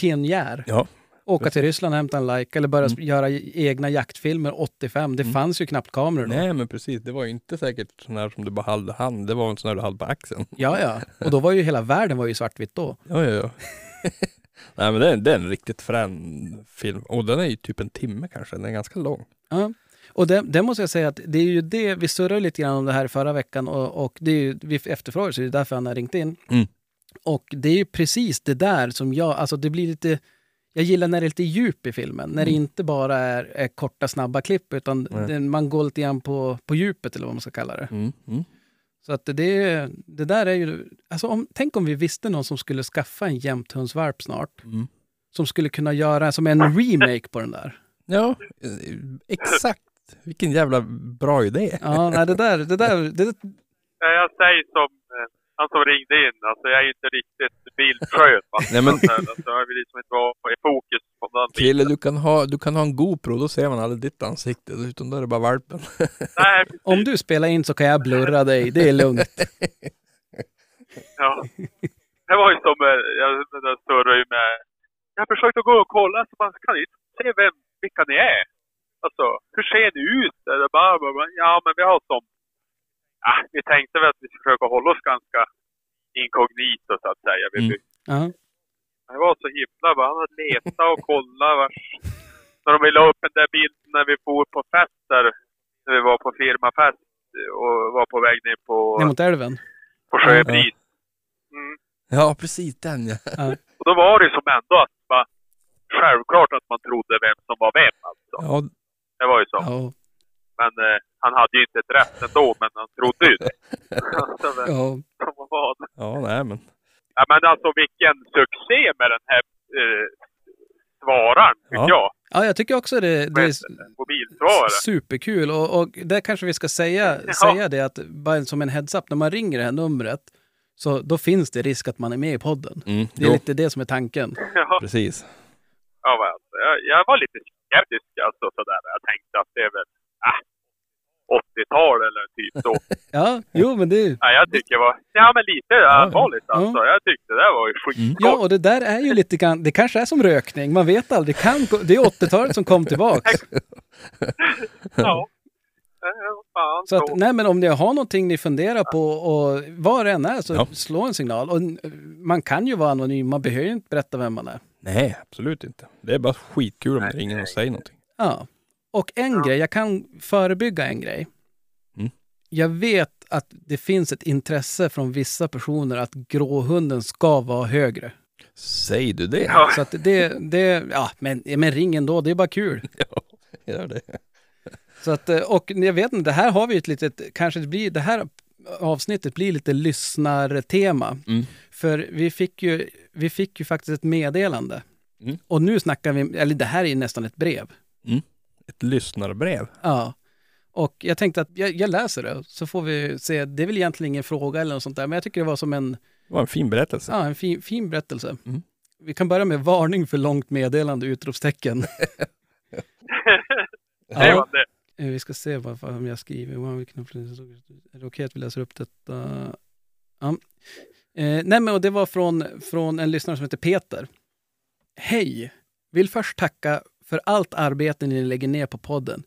pionjär. Ja. Åka till Ryssland och hämta en like eller börja Mm. göra egna jaktfilmer 85. Det Mm. fanns ju knappt kameror då. Nej men precis, det var ju inte säkert sån här som du bara hade hand, det var en sån här du hade på axeln. Ja, ja. Och då var ju hela världen var ju svartvitt då. Ja, ja, ja. Nej men det är, det är en riktigt frän film. Och den är ju typ en timme kanske, den är ganska lång. Ja. Och det, det måste jag säga att det är ju det, vi surrade lite grann om det här förra veckan och, och det är ju, vi efterfrågar så det är därför han har ringt in. Mm. Och det är ju precis det där som jag, alltså det blir lite, jag gillar när det är lite djup i filmen. När det Mm. inte bara är, är korta snabba klipp utan det, man går lite grann på, på djupet eller vad man ska kalla det. Mm. Mm. Så att det, det där är ju, alltså om, tänk om vi visste någon som skulle skaffa en jämthundsvalp snart. Mm. Som skulle kunna göra som en remake på den där. Ja, exakt. Vilken jävla bra idé. Ja, nej, det där, det där, det, Ja, Jag säger som eh, han som ringde in. Alltså jag är ju inte riktigt bildskön. Nej, men- Alltså, jag vill liksom inte vara i fokus på den biten. du kan, ha, du kan ha en GoPro, då ser man aldrig ditt ansikte, utan då är det bara valpen. Nej, Om du spelar in så kan jag blurra dig, det är lugnt. ja. Det var ju som, eh, jag jag surrade ju med, jag försökte gå och kolla så man kan inte se vem, vilka ni är. Alltså, hur ser ni ut? Eller bara, bara, bara, ja men vi har som, ja, vi tänkte väl att vi skulle försöka hålla oss ganska inkognito så att säga. Vi, Mm. Ja. Det var så himla bra. Han hade letat och kollat vars... När de la upp den där bilden när vi for på fest där. När vi var på firmafest och var på väg ner på, Ner mot älven. på Sjöbris. Mm. Ja, precis den ja. Och då var det ju som ändå att bara, självklart att man trodde vem som var vem alltså. Ja, Det var ju så. Ja. Men eh, han hade ju inte ett rätt ändå, men han trodde ju det. Så, men, Ja. som vad. ja nej men. Ja, men alltså vilken succé med den här eh, svararen, tycker Ja. jag. ja, jag tycker också det, det är superkul. Och, och där kanske vi ska säga, Ja. säga det att bara som en heads-up, när man ringer det här numret så då finns det risk att man är med i podden. Mm, Det är jo, lite det som är tanken. Ja. precis. Ja, alltså, jag, jag var lite skeptisk alltså sådär. Jag tänkte att det är väl äh, 80-tal eller typ så. Ja, jo men det... ja, jag tycker det var, ja men lite allvarligt ja. alltså. Jag tyckte det var ju Mm. skitgott. Ja, och det där är ju lite grann, det kanske är som rökning, man vet aldrig. Kan, gå- det är 80-talet som kom tillbaks. Ja. fan Så att, nej, men om ni har någonting ni funderar på och vad det än är så Ja. slå en signal. Och eh, man kan ju vara anonym, man behöver ju inte berätta vem man är. Nej, absolut inte. Det är bara skitkul om Nej, det ringer och säger någonting. Ja. Och en Ja. grej, jag kan förebygga en grej. Mm. Jag vet att det finns ett intresse från vissa personer att gråhunden ska vara högre. Säger du det? Ja. Så att det, det ja, men, men ring ändå, det är bara kul. Ja, gör det. Så att, eh, och jag vet inte, det här har vi ett litet, kanske det blir, det här avsnittet blir lite lyssnartema. Mm. För vi fick ju, vi fick ju faktiskt ett meddelande. Mm. Och nu snackar vi, eller det här är nästan ett brev. Ett lyssnarbrev. Ja. Och jag tänkte att jag, jag läser det, så får vi se. Det är väl egentligen ingen fråga eller något sånt där, men jag tycker det var som en, Det var en fin berättelse. ja, en fin, fin berättelse. Mm. Vi kan börja med varning för långt meddelande, utropstecken. Ja. Vi ska se vad, jag skriver. Wow, vilken upplevelse. Är det okej att vi läser upp detta? Ja. Eh, nej, men och det var från, från en lyssnare som heter Peter. Hej! Vill först tacka för allt arbete ni lägger ner på podden.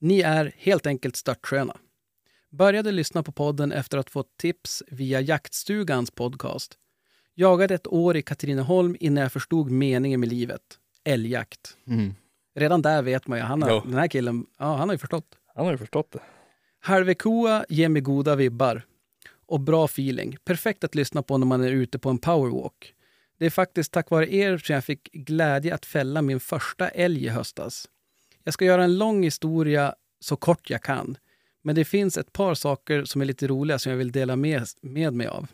Ni är helt enkelt störtsköna. Började lyssna på podden efter att fått tips via Jaktstugans podcast. Jagade ett år i Katrineholm innan jag förstod meningen med livet. Älgjakt. Mm. Redan där vet man ju, han har, den här killen, ja, han har ju förstått. Han har ju förstått det. Halvekoa ger mig goda vibbar och bra feeling. Perfekt att lyssna på när man är ute på en powerwalk. Det är faktiskt tack vare er som jag fick glädje att fälla min första älg i höstas. Jag ska göra en lång historia så kort jag kan. Men det finns ett par saker som är lite roliga som jag vill dela med, med mig av.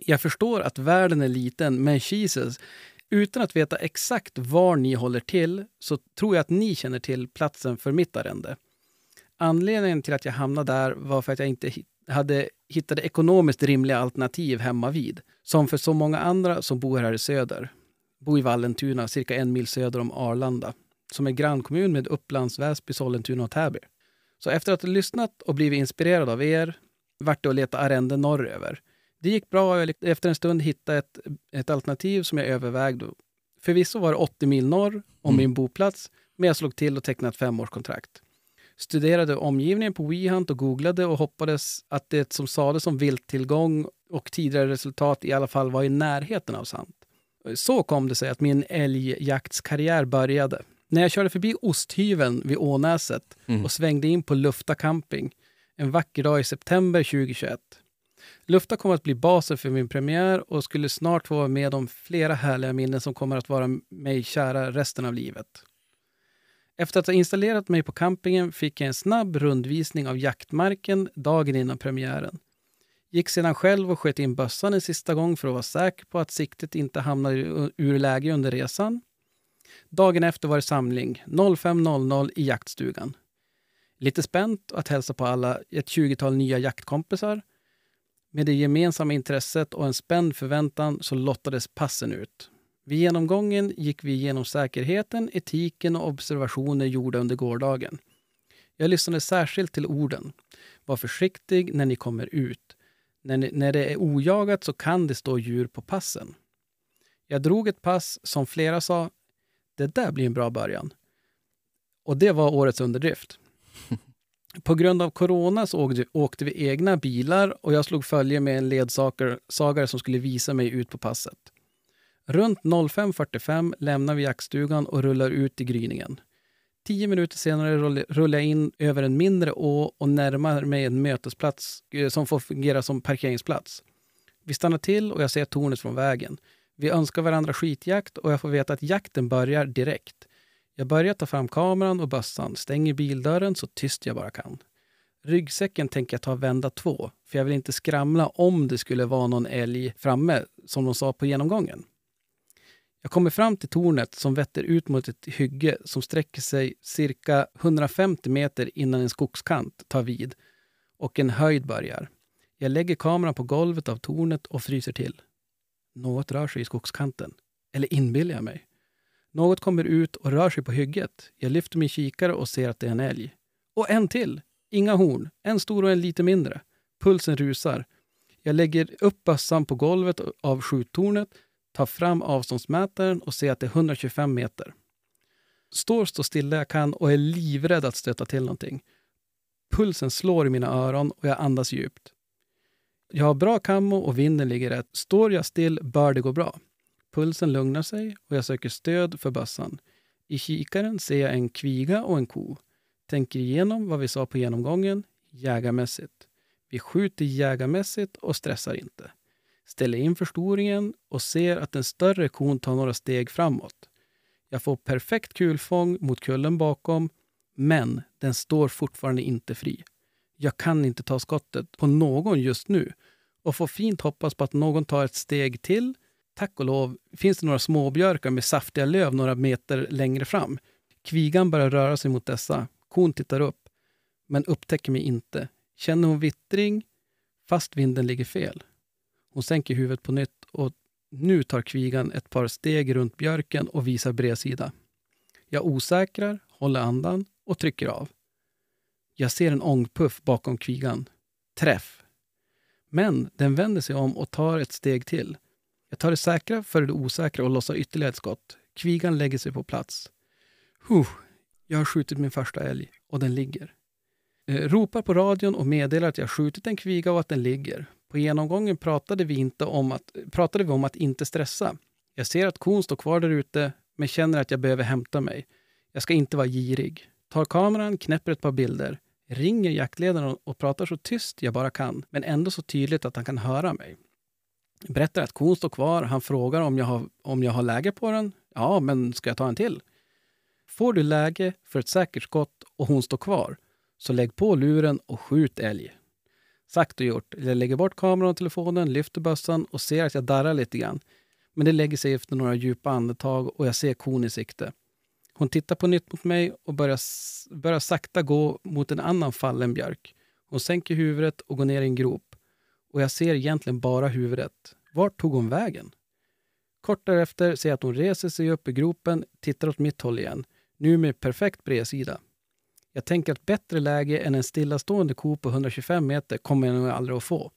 Jag förstår att världen är liten, men Jesus, utan att veta exakt var ni håller till så tror jag att ni känner till platsen för mitt arrende. Anledningen till att jag hamnade där var för att jag inte hade hittade ekonomiskt rimliga alternativ hemma vid. Som för så många andra som bor här i söder. Bor i Vallentuna, cirka en mil söder om Arlanda. Som är grannkommun med Upplands Väsby, Sollentuna och Täby. Så efter att ha lyssnat och blivit inspirerad av er vart det att leta arrende norröver. Det gick bra och jag efter en stund hittade ett, ett alternativ som jag övervägde. Förvisso var det 80 mil norr om Mm. min boplats, men jag slog till och tecknade ett femårskontrakt. Studerade omgivningen på WeHunt och googlade och hoppades att det som sades om vilttillgång och tidigare resultat i alla fall var i närheten av sant. Så kom det sig att min älgjaktskarriär började. När jag körde förbi Osthyveln vid Ånäset Mm. och svängde in på Lufta camping en vacker dag i september 2021. Lufta kommer att bli basen för min premiär och skulle snart få vara med om flera härliga minnen som kommer att vara mig kära resten av livet. Efter att ha installerat mig på campingen fick jag en snabb rundvisning av jaktmarken dagen innan premiären. Gick sedan själv och sköt in bössan en sista gång för att vara säker på att siktet inte hamnade ur- läge under resan. Dagen efter var det samling 05.00 i jaktstugan. Lite spänt att hälsa på alla ett 20-tal nya jaktkompisar. Med det gemensamma intresset och en spänd förväntan så lottades passen ut. Vid genomgången gick vi igenom säkerheten, etiken och observationer gjorda under gårdagen. Jag lyssnade särskilt till orden. Var försiktig när ni kommer ut. När, ni, när det är ojagat så kan det stå djur på passen. Jag drog ett pass som flera sa, det där blir en bra början. Och det var årets underdrift. På grund av corona så åkte, vi egna bilar och jag slog följe med en ledsagare som skulle visa mig ut på passet. Runt 05.45 lämnar vi jaktstugan och rullar ut i gryningen. Tio minuter senare rullar jag in över en mindre å och närmar mig en mötesplats eh, som får fungera som parkeringsplats. Vi stannar till och jag ser tornet från vägen. Vi önskar varandra skitjakt och jag får veta att jakten börjar direkt. Jag börjar ta fram kameran och bössan, stänger bildörren så tyst jag bara kan. Ryggsäcken tänker jag ta vända två, för jag vill inte skramla om det skulle vara någon älg framme, som de sa på genomgången. Jag kommer fram till tornet som vetter ut mot ett hygge som sträcker sig cirka 150 meter innan en skogskant tar vid och en höjd börjar. Jag lägger kameran på golvet av tornet och fryser till. Något rör sig i skogskanten. Eller inbillar jag mig? Något kommer ut och rör sig på hygget. Jag lyfter min kikare och ser att det är en älg. Och en till! Inga horn. En stor och en lite mindre. Pulsen rusar. Jag lägger upp bössan på golvet av skjuttornet, tar fram avståndsmätaren och ser att det är 125 meter. Står så stilla jag kan och är livrädd att stöta till någonting. Pulsen slår i mina öron och jag andas djupt. Jag har bra kammo och vinden ligger rätt. Står jag still bör det gå bra. Pulsen lugnar sig och jag söker stöd för bössan. I kikaren ser jag en kviga och en ko. Tänker igenom vad vi sa på genomgången, jägarmässigt. Vi skjuter jägarmässigt och stressar inte. Ställer in förstoringen och ser att den större kon tar några steg framåt. Jag får perfekt kulfång mot kullen bakom, men den står fortfarande inte fri. Jag kan inte ta skottet på någon just nu och får fint hoppas på att någon tar ett steg till. Tack och lov finns det några småbjörkar med saftiga löv några meter längre fram. Kvigan börjar röra sig mot dessa. Kon tittar upp, men upptäcker mig inte. Känner hon vittring, fast vinden ligger fel. Hon sänker huvudet på nytt och nu tar kvigan ett par steg runt björken och visar bredsida. Jag osäkrar, håller andan och trycker av. Jag ser en ångpuff bakom kvigan. Träff. Men den vänder sig om och tar ett steg till. Jag tar det säkra före det osäkra och lossar ytterligare ett skott. Kvigan lägger sig på plats. Huh, jag har skjutit min första älg och den ligger. Eh, ropar på radion och meddelar att jag skjutit en kviga och att den ligger. På genomgången pratade vi, inte om att, pratade vi om att inte stressa. Jag ser att kon står kvar där ute, men känner att jag behöver hämta mig. Jag ska inte vara girig. Tar kameran, knäpper ett par bilder, ringer jaktledaren och pratar så tyst jag bara kan, men ändå så tydligt att han kan höra mig. Berättar att kon står kvar. Han frågar om jag har, om jag har läge på den. Ja, men ska jag ta en till? Får du läge för ett säkert skott och hon står kvar, så lägg på luren och skjut älg. Sagt och gjort. Jag lägger bort kameran och telefonen, lyfter bössan och ser att jag darrar lite grann. Men det lägger sig efter några djupa andetag och jag ser kon i sikte. Hon tittar på nytt mot mig och börjar, börjar sakta gå mot en annan fallen björk. Hon sänker huvudet och går ner i en grop. Och jag ser egentligen bara huvudet. Vart tog hon vägen? Kort därefter ser jag att hon reser sig upp i gropen, tittar åt mitt håll igen. Nu med perfekt bredsida. Jag tänker att bättre läge än en stillastående ko på 125 meter kommer jag nog aldrig att få.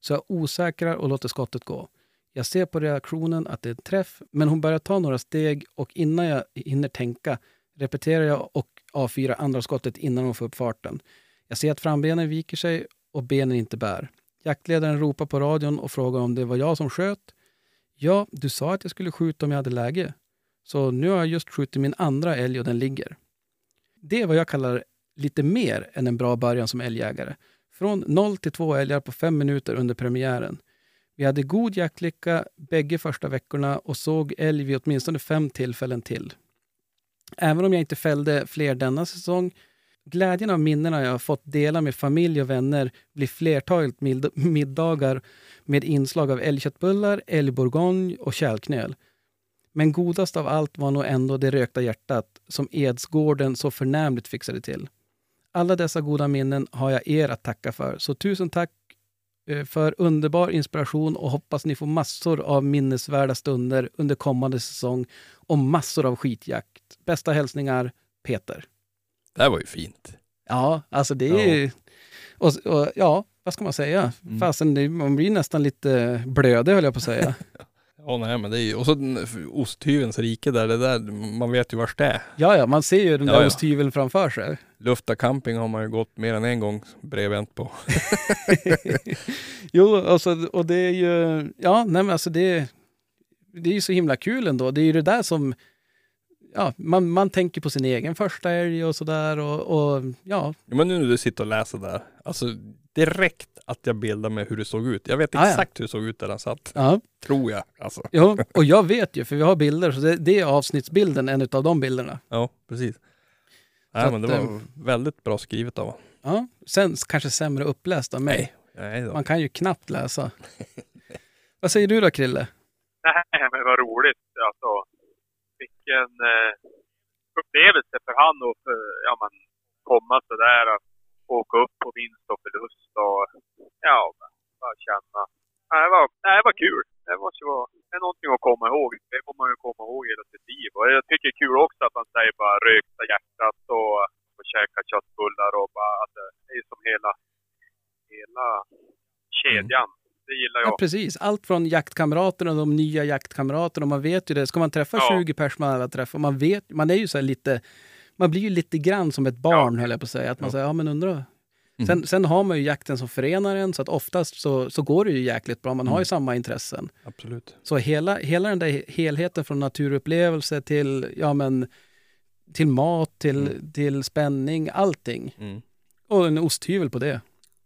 Så jag osäkrar och låter skottet gå. Jag ser på reaktionen att det är en träff, men hon börjar ta några steg och innan jag hinner tänka repeterar jag och avfyrar andra skottet innan hon får upp farten. Jag ser att frambenen viker sig och benen inte bär. Jaktledaren ropar på radion och frågar om det var jag som sköt. Ja, du sa att jag skulle skjuta om jag hade läge. Så nu har jag just skjutit min andra älg och den ligger. Det är vad jag kallar lite mer än en bra början som älgjägare. Från noll till två älgar på fem minuter under premiären. Vi hade god jaktlycka bägge första veckorna och såg älg vid åtminstone fem tillfällen till. Även om jag inte fällde fler denna säsong, glädjen av minnena jag har fått dela med familj och vänner blir flertalet middagar med inslag av älgköttbullar, älgbourgogne och kärlknöl. Men godast av allt var nog ändå det rökta hjärtat som Edsgården så förnämligt fixade till. Alla dessa goda minnen har jag er att tacka för, så tusen tack eh, för underbar inspiration och hoppas ni får massor av minnesvärda stunder under kommande säsong och massor av skitjakt. Bästa hälsningar, Peter. Det här var ju fint. Ja, alltså det är... Och, och, ja, vad ska man säga? Mm. Fasen, man blir nästan lite blödig höll jag på att säga. Ja, nej men det är ju, och så osthyvelns rike där, det där, man vet ju vars det är. ja, ja, man ser ju den Ja, där ja. osthyveln framför sig. Lufta camping har man ju gått mer än en gång bredvänt på. jo, alltså, och det är ju... Ja, nej men alltså det, det är ju så himla kul ändå. Det är ju det där som... Ja, man, man tänker på sin egen första älg och sådär och, och ja, Ja, men nu när du sitter och läser där, alltså direkt att jag bildar mig hur det såg ut. Jag vet Ah, ja. exakt hur det såg ut där han satt. ja, Tror jag. Alltså. ja. Och jag vet ju, för vi har bilder, så det, det är avsnittsbilden, en av de bilderna. Ja, precis. Så Nej men det att, var eh, väldigt bra skrivet av honom. Ja, sen kanske sämre uppläst av mig. Nej då. Man kan ju knappt läsa. Vad säger du då, Krille? Nej, men vad roligt. Alltså, vilken eh, upplevelse för han att för, ja, komma sådär att åka upp på vinst och förlust och ja, bara känna. Nej, det var, nej, det var kul. Det måste vara det är någonting att komma ihåg. Det kommer man ju komma ihåg hela sitt liv. Och jag tycker det är kul också att man säger bara rökta hjärtat och, och käka köttbullar och bara att det är som hela, hela kedjan. Det gillar jag. Ja, precis. Allt från jaktkamraterna och de nya jaktkamraterna. Man vet ju det. Ska man träffa Ja. 20 pers man alla träffar, man vet, man är ju så här lite, man blir ju lite grann som ett barn höll jag på att säga. Att man Ja. säger, ja men undra, Mm. Sen, sen har man ju jakten som förenar en så att oftast så, så går det ju jäkligt bra. Man har ju Mm. samma intressen. Absolut. Så hela, hela den där helheten från naturupplevelse till, ja, men, till mat, till, Mm. till spänning, allting. Mm. Och en osthyvel på det.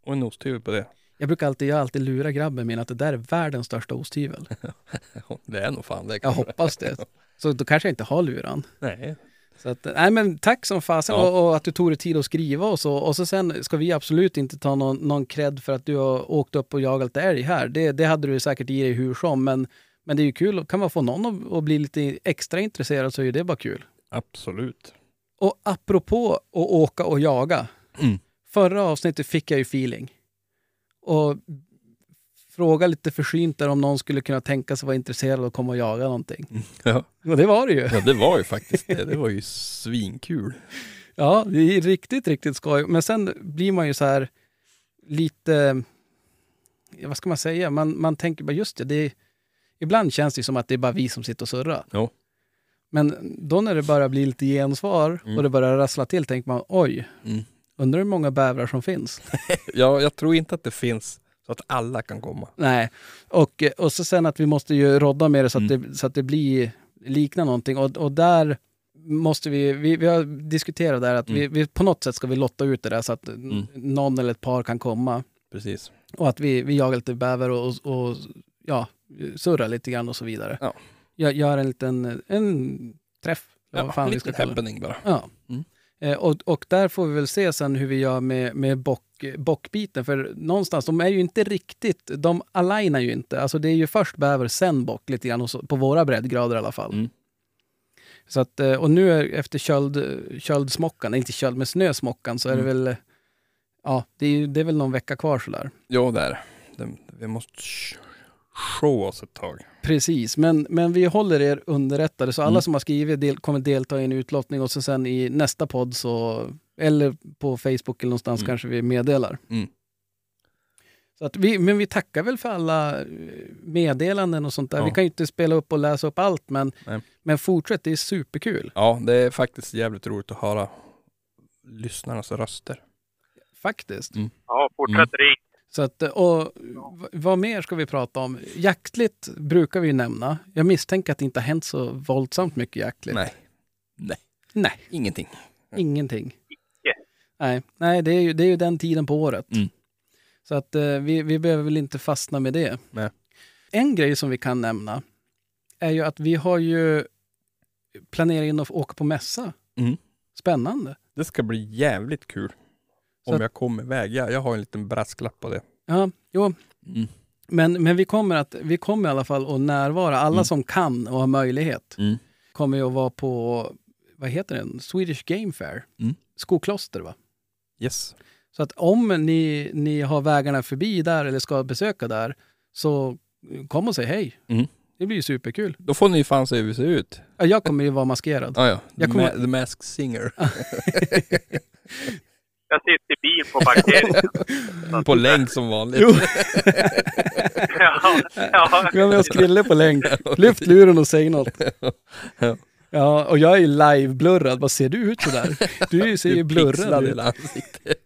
Och en osthyvel på det. Jag brukar alltid, jag alltid lura grabben min att det där är världens största osthyvel. Det är nog fan det. Jag hoppas det. Så då kanske jag inte har luran. Nej. Så att, nej men tack som fasen Ja. och, och att du tog dig tid att skriva och så. Och så sen ska vi absolut inte ta någon, någon cred för att du har åkt upp och jagat älg här. Det, det hade du säkert i dig hur som. Men, men det är ju kul. Kan man få någon att, att bli lite extra intresserad så är det bara kul. Absolut. Och apropå att åka och jaga. Mm. Förra avsnittet fick jag ju feeling. Och fråga lite försynt där om någon skulle kunna tänka sig vara intresserad att komma och jaga någonting. Ja. Och det var det ju. ja, det var ju faktiskt det. Det var ju svinkul. Ja, det är riktigt, riktigt skoj. Men sen blir man ju så här lite, ja, vad ska man säga, man, man tänker bara just det, det är, ibland känns det som att det är bara vi som sitter och surrar. Jo. Men då när det börjar bli lite gensvar Mm. och det börjar rassla till tänker man oj, Mm. undrar hur många bävrar som finns. Ja, jag tror inte att det finns så att alla kan komma. Nej, och, och så sen att vi måste ju rodda med det så att, Mm. det, så att det blir, liknar någonting. Och, och där måste vi, vi, vi har diskuterat där att vi, Mm. vi på något sätt ska vi lotta ut det där så att Mm. någon eller ett par kan komma. Precis. Och att vi, vi jagar lite bäver och, och, och ja, surrar lite grann och så vidare. Ja. Gör, gör en liten en träff. Ja, vad fan en vi ska kalla det. bara. Ja. Mm. Eh, och, och där får vi väl se sen hur vi gör med, med bock, bockbiten. För någonstans, de är ju inte riktigt, de alignar ju inte. Alltså det är ju först bäver, sen bock lite grann, på våra breddgrader i alla fall. Mm. Så att, eh, och nu är, efter köld, köldsmockan, inte köld, men snösmockan så är det Mm. väl, ja, det är, det är väl någon vecka kvar sådär. Ja, där. Den- Vi måste sh- show oss ett tag. Precis, men, men vi håller er underrättade. Så alla Mm. som har skrivit del, kommer delta i en utlottning och så sen i nästa podd så, eller på Facebook eller någonstans Mm. kanske vi meddelar. Mm. Så att vi, men vi tackar väl för alla eh, meddelanden och sånt där. Ja. Vi kan ju inte spela upp och läsa upp allt, men, Nej. men fortsätt, det är superkul. Ja, det är faktiskt jävligt roligt att höra lyssnarnas röster. Faktiskt. Mm. Ja, fortsätt ring. Så att, och vad mer ska vi prata om? Jaktligt brukar vi ju nämna. Jag misstänker att det inte har hänt så våldsamt mycket jaktligt. Nej. Nej. Nej. Ingenting. Ingenting. Nej, Nej det, är ju, det är ju den tiden på året. Mm. Så att eh, vi, vi behöver väl inte fastna med det. Nej. En grej som vi kan nämna är ju att vi har ju planerat in att åka på mässa. Mm. Spännande. Det ska bli jävligt kul. Så Om jag kommer iväg. Jag, jag har en liten brasklapp på det. Ja, jo, Mm. men, men vi, kommer att, vi kommer i alla fall att närvara. Alla Mm. som kan och har möjlighet Mm. kommer ju att vara på, vad heter den? Swedish Game Fair. Mm. Skokloster va? Yes. Så att om ni, ni har vägarna förbi där eller ska besöka där så kom och säg hej. Mm. Det blir ju superkul. Då får ni fan se hur vi ser ut. Ja, jag kommer ju vara maskerad. Ah, ja. Jag The, kommer- Ma- The Masked Singer. Jag sitter i bilen på parkeringen. på länk som vanligt. Jo. ja, ja. Vi har med oss Krille på länk. Lyft luren och säg något. Ja. Ja, och jag är ju live-blurrad. Vad ser du ut sådär? Du ser ju blurrad ut.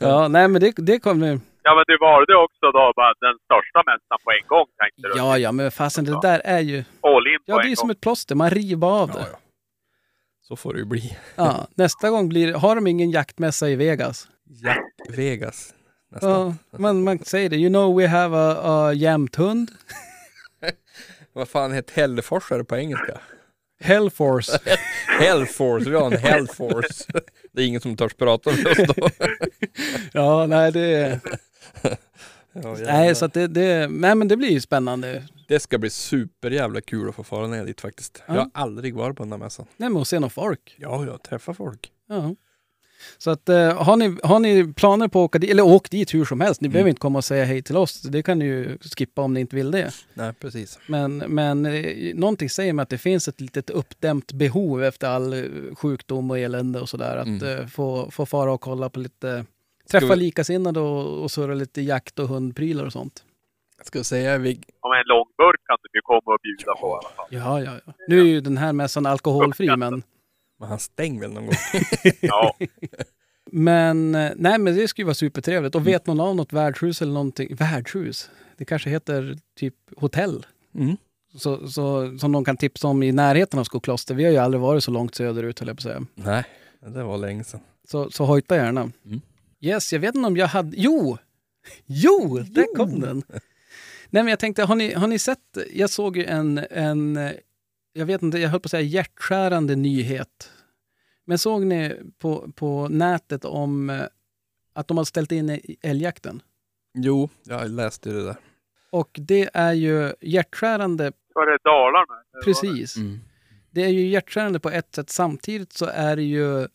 Ja, nej men det, det kommer... ja, men du valde också då bara den största mässan på en gång tänkte du? Ja, ja, men fasen det där är ju... All in på Ja, det är en ju som gång. ett plåster. Man river av Ja, det. ja. Så får det ju bli. Ja, nästa gång blir Har de ingen jaktmässa i Vegas? Jack Vegas. Nästan. Ja, man, man säger det. You know we have a, a jämthund. Vad fan heter Hälleforsare på engelska? Hellforce. Hellforce, vi har en Hellforce. Det är ingen som törs prata med oss då. Ja, nej det... Ja. Nej, så det, det... Nej, men det blir ju spännande. Det ska bli superjävla kul att få fara ner dit faktiskt. Ja. Jag har aldrig varit på den där mässan. Nej, men att se någon folk. Ja, jag träffar folk. Ja. Så att eh, har, ni, har ni planer på att åka dit, eller åk dit hur som helst. Ni Mm. behöver inte komma och säga hej till oss. Det kan ni ju skippa om ni inte vill det. Nej, precis. Men, men eh, någonting säger mig att det finns ett litet uppdämt behov efter all eh, sjukdom och elände och sådär. Att Mm. eh, få, få fara och kolla på lite, träffa vi- likasinnade och, och surra lite jakt och hundprylar och sånt. Jag ska säga, vi... Om en lång burk kan du ju komma och bjuda på i alla fall. Ja, ja, ja. Nu är ju den här mässan alkoholfri, men Men han stänger väl någon gång? Ja, Men eh, nej, men det skulle vara supertrevligt. Och vet någon av något värdshus eller någonting, värdshus? Det kanske heter typ hotell. Mm. Så, så, som någon kan tipsa om i närheten av Skokloster. Vi har ju aldrig varit så långt söderut höll jag på att säga. Nej, det var länge sedan. Så, så hojta gärna. Mm. Yes, jag vet inte om jag hade... Jo! Jo, där kom den! Nej men jag tänkte, har ni, har ni sett? Jag såg ju en, en, jag vet inte, jag höll på att säga hjärtskärande nyhet. Men såg ni på, på nätet om eh, att de har ställt in i- älgjakten? Jo, jag läste det där. Och det är ju hjärtskärande, Var det Dalarna? var det- precis. Det är ju hjärtskärande på ett sätt. Samtidigt så är det ju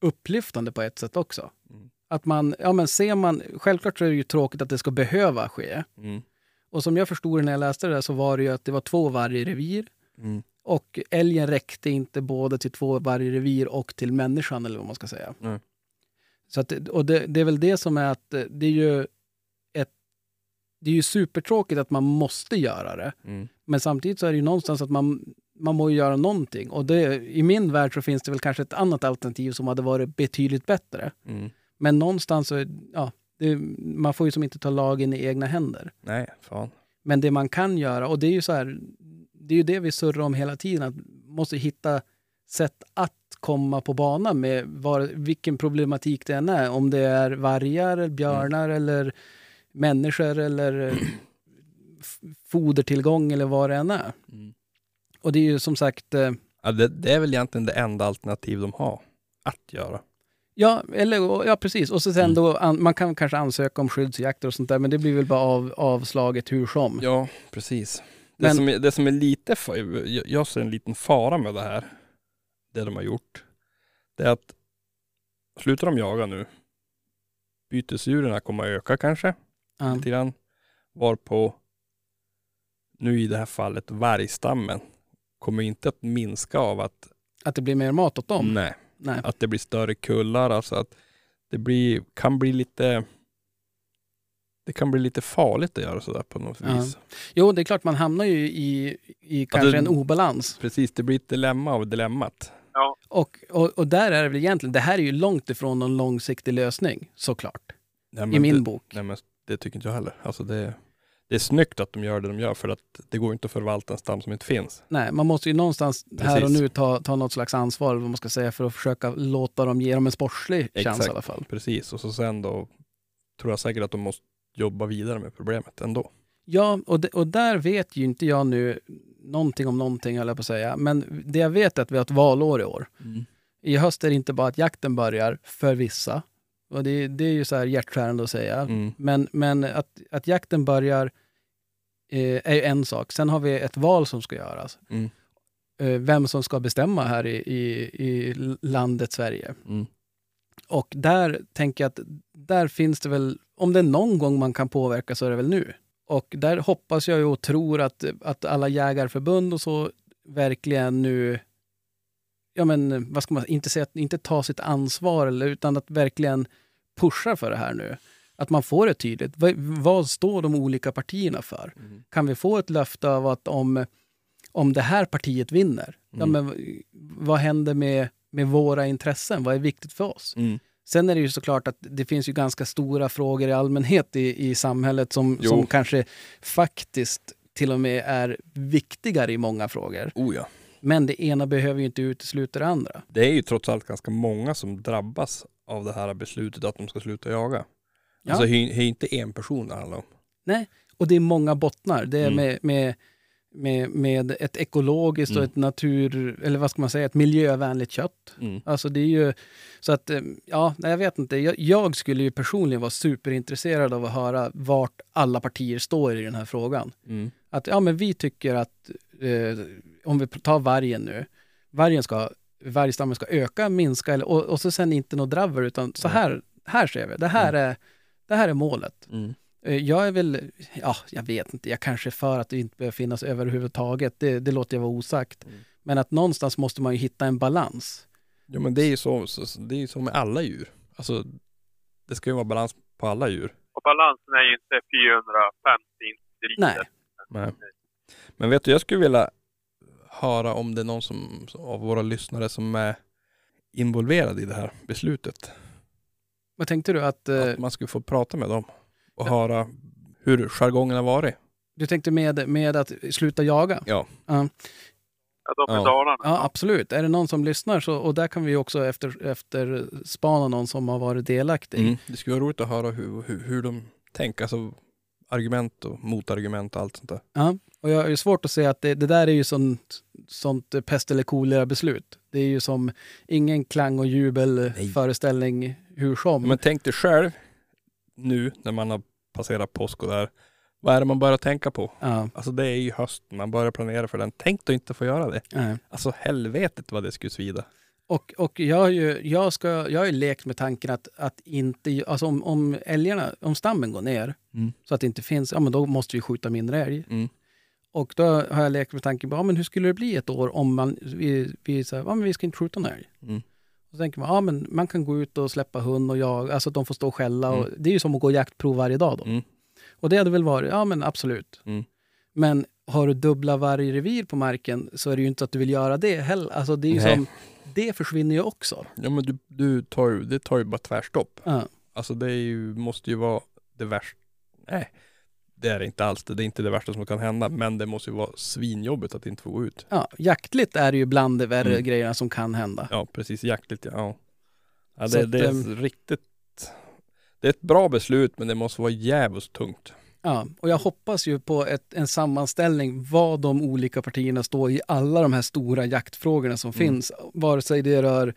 upplyftande på ett sätt också. Mm. Att man, ja men ser man, självklart så är det ju tråkigt att det ska behöva ske. Mm. Och som jag förstod när jag läste det där så var det ju att det var två varje revir. Mm. Och älgen räckte inte både till två varje revir och till människan eller vad man ska säga. Nej. Så att, och det, det är väl det som är att eh, det är ju ett, det är ju supertråkigt att man måste göra det. Mm. Men samtidigt så är det ju någonstans att man, man må ju göra någonting. Och det, i min värld så finns det väl kanske ett annat alternativ som hade varit betydligt bättre. Mm. Men någonstans så, ja, det, man får ju som inte ta lagen i egna händer. Nej, fan. Men det man kan göra, och det är ju så här, det är ju det vi surrar om hela tiden, att måste hitta sätt att komma på banan med var, vilken problematik det än är. Om det är vargar, eller björnar eller människor eller fodertillgång eller vad det än är. Mm. Och det är ju som sagt, eh, Ja, det, det är väl egentligen det enda alternativ de har att göra. ja, eller, ja precis. Och så sen Mm. då, an, man kan kanske ansöka om skyddsjakter och sånt där, men det blir väl bara av, avslaget hur som. Ja, precis. Det, Men- som är, det som är lite, jag, ser en liten fara med det här, det de har gjort, det är att slutar de jaga nu, bytesdjuren kommer att öka kanske, Ja. lite grann, varpå nu i det här fallet vargstammen kommer inte att minska av att, Att det blir mer mat åt dem? nej, Nej. att det blir större kullar, alltså att det blir, kan bli lite det kan bli lite farligt att göra sådär på något Ja. vis. Jo, det är klart man hamnar ju i, i kanske det- en obalans. Precis, det blir ett dilemma av dilemmat. Och, och, och där är det väl egentligen, det här är ju långt ifrån någon långsiktig lösning, såklart. Nej, I min det, bok. Nej men det tycker inte jag heller. Alltså det, det är snyggt att de gör det de gör för att det går inte att förvalta en stam som inte finns. Nej, man måste ju någonstans här och Precis. nu ta, ta något slags ansvar, vad man ska säga, för att försöka låta dem ge dem en sportslig chans Exakt. i alla fall. Precis, och så sen då tror jag säkert att de måste jobba vidare med problemet ändå. Ja, och, det, och där vet ju inte jag nu någonting om någonting, höll jag på att säga. Men det jag vet är att vi har ett valår i år. I höst är det inte bara att jakten börjar för vissa. Och det, det är ju så här hjärtskärande att säga. Mm. Men, men att, att jakten börjar eh, är ju en sak. Sen har vi ett val som ska göras. Mm. Eh, vem som ska bestämma här i, i, i landet Sverige. Mm. Och där tänker jag att där finns det väl, om det är någon gång man kan påverka så är det väl nu. Och där hoppas jag och tror att, att alla jägarförbund och så verkligen nu, ja men vad ska man inte säga, inte ta sitt ansvar eller, utan att verkligen pusha för det här nu. Att man får det tydligt. Vad, vad står de olika partierna för? Mm. Kan vi få ett löfte av att om, om det här partiet vinner, ja, Mm. men v- vad händer med, med våra intressen? Vad är viktigt för oss? Mm. Sen är det ju såklart att det finns ju ganska stora frågor i allmänhet i, i samhället som, Jo. som kanske faktiskt till och med är viktigare i många frågor. Oh ja. Men det ena behöver ju inte utesluta det andra. Det är ju trots allt ganska många som drabbas av det här beslutet att de ska sluta jaga. Ja. Alltså det är inte en person det handlar om. Och det är många bottnar. Det är Mm. med, med, med, med ett ekologiskt och Mm. ett natur, eller vad ska man säga, ett miljövänligt kött. Mm. Alltså det är ju, så att, eh, ja, nej, jag vet inte. Jag, jag skulle ju personligen vara superintresserad av att höra vart alla partier står i den här frågan. Mm. Att, ja men vi tycker att, eh, om vi tar vargen nu, vargen ska, vargstammen ska öka, minska, eller, och, och så sen inte något draver, utan så här, här ser vi, det här, är, det här är målet. Mm. Eh, Jag är väl, ja, jag vet inte, jag kanske är för att det inte behöver finnas överhuvudtaget, det, det låter jag vara osagt. Mm. Men att någonstans måste man ju hitta en balans. Ja men det är ju så, så, så- det är ju så med alla djur. Alltså det ska ju vara balans på alla djur. Och balansen är ju inte 450 individer. Nej. Nej. Men vet du, jag skulle vilja höra om det är någon som, av våra lyssnare som är involverad i det här beslutet. Vad tänkte du? Att, eh, Att man skulle få prata med dem och höra hur jargongen har varit. du tänkte med, med att sluta jaga? Ja. Ja. Ja, de Ja. Ja, absolut. Är det någon som lyssnar så, och där kan vi också efter, efter spana någon som har varit delaktig. Mm. Det skulle vara roligt att höra hur, hur, hur de tänker, alltså argument och motargument och allt sånt där. Ja. Och jag ju svårt att säga att det, det där är ju sånt, sånt pest eller kolera beslut. Det är ju som ingen klang och jubel Nej. föreställning hur som. Men tänk dig själv nu när man har passerat påsk och där. Vad är det man börjar tänka på? ja, Alltså det är ju hösten, man börjar planera för den. Tänk då inte få göra det. nej. Alltså helvetet vad det skulle svida. Och, och jag, har ju, jag, ska, jag har ju lekt med tanken att, att inte, alltså om, om älgarna, om stammen går ner Mm. så att det inte finns, ja men då måste vi skjuta mindre älg. Mm. Och då har jag lekt med tanken ja men hur skulle det bli ett år om man, vi, vi säger, ja men vi ska inte skjuta någon älg. Mm. Och så tänker man, ja men man kan gå ut och släppa hund och jaga, alltså att de får stå och skälla. Och, Mm. det är ju som att gå jaktprov varje dag då. Mm. Och det hade väl varit, ja men absolut. Mm. Men har du dubbla vargrevir på marken så är det ju inte att du vill göra det heller. Alltså det är ju Nej. som, det försvinner ju också. Ja men du, du tar det tar ju bara tvärstopp. Ja. Alltså det ju, måste ju vara det värsta. Nej, det är det inte alls. Det är inte det värsta som kan hända. Men det måste ju vara svinjobbigt att inte få gå ut. Ja, jaktligt är det ju bland de värre Mm. grejerna som kan hända. Ja, precis. Jaktligt, ja. ja det, att, det är ehm, riktigt. Det är ett bra beslut men det måste vara jävligt tungt. Ja, och jag hoppas ju på ett, en sammanställning vad de olika partierna står i alla de här stora jaktfrågorna som Mm. finns. Vare sig det rör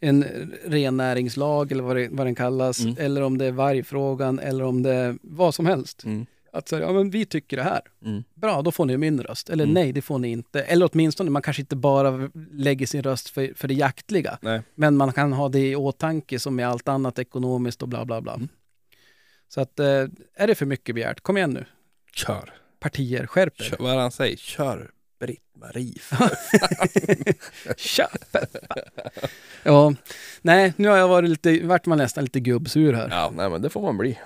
en rennäringslag eller vad, det, vad den kallas, Mm. eller om det är vargfrågan eller om det är vad som helst. Mm. Att säga, ja men vi tycker det här. Mm. Bra, då får ni min röst. Eller Mm. nej, det får ni inte. Eller åtminstone, man kanske inte bara lägger sin röst för, för det jaktliga. Nej. Men man kan ha det i åtanke som med allt annat ekonomiskt och bla bla bla. Mm. Så att, eh, är det för mycket begärt? Kom igen nu. Kör. Partier, skärp er. Kör. Vad han säger? Kör Britt-Marie. Peppa. Ja, nej, nu har jag varit lite, vart man nästan lite gubbsur här. ja, nej men det får man bli.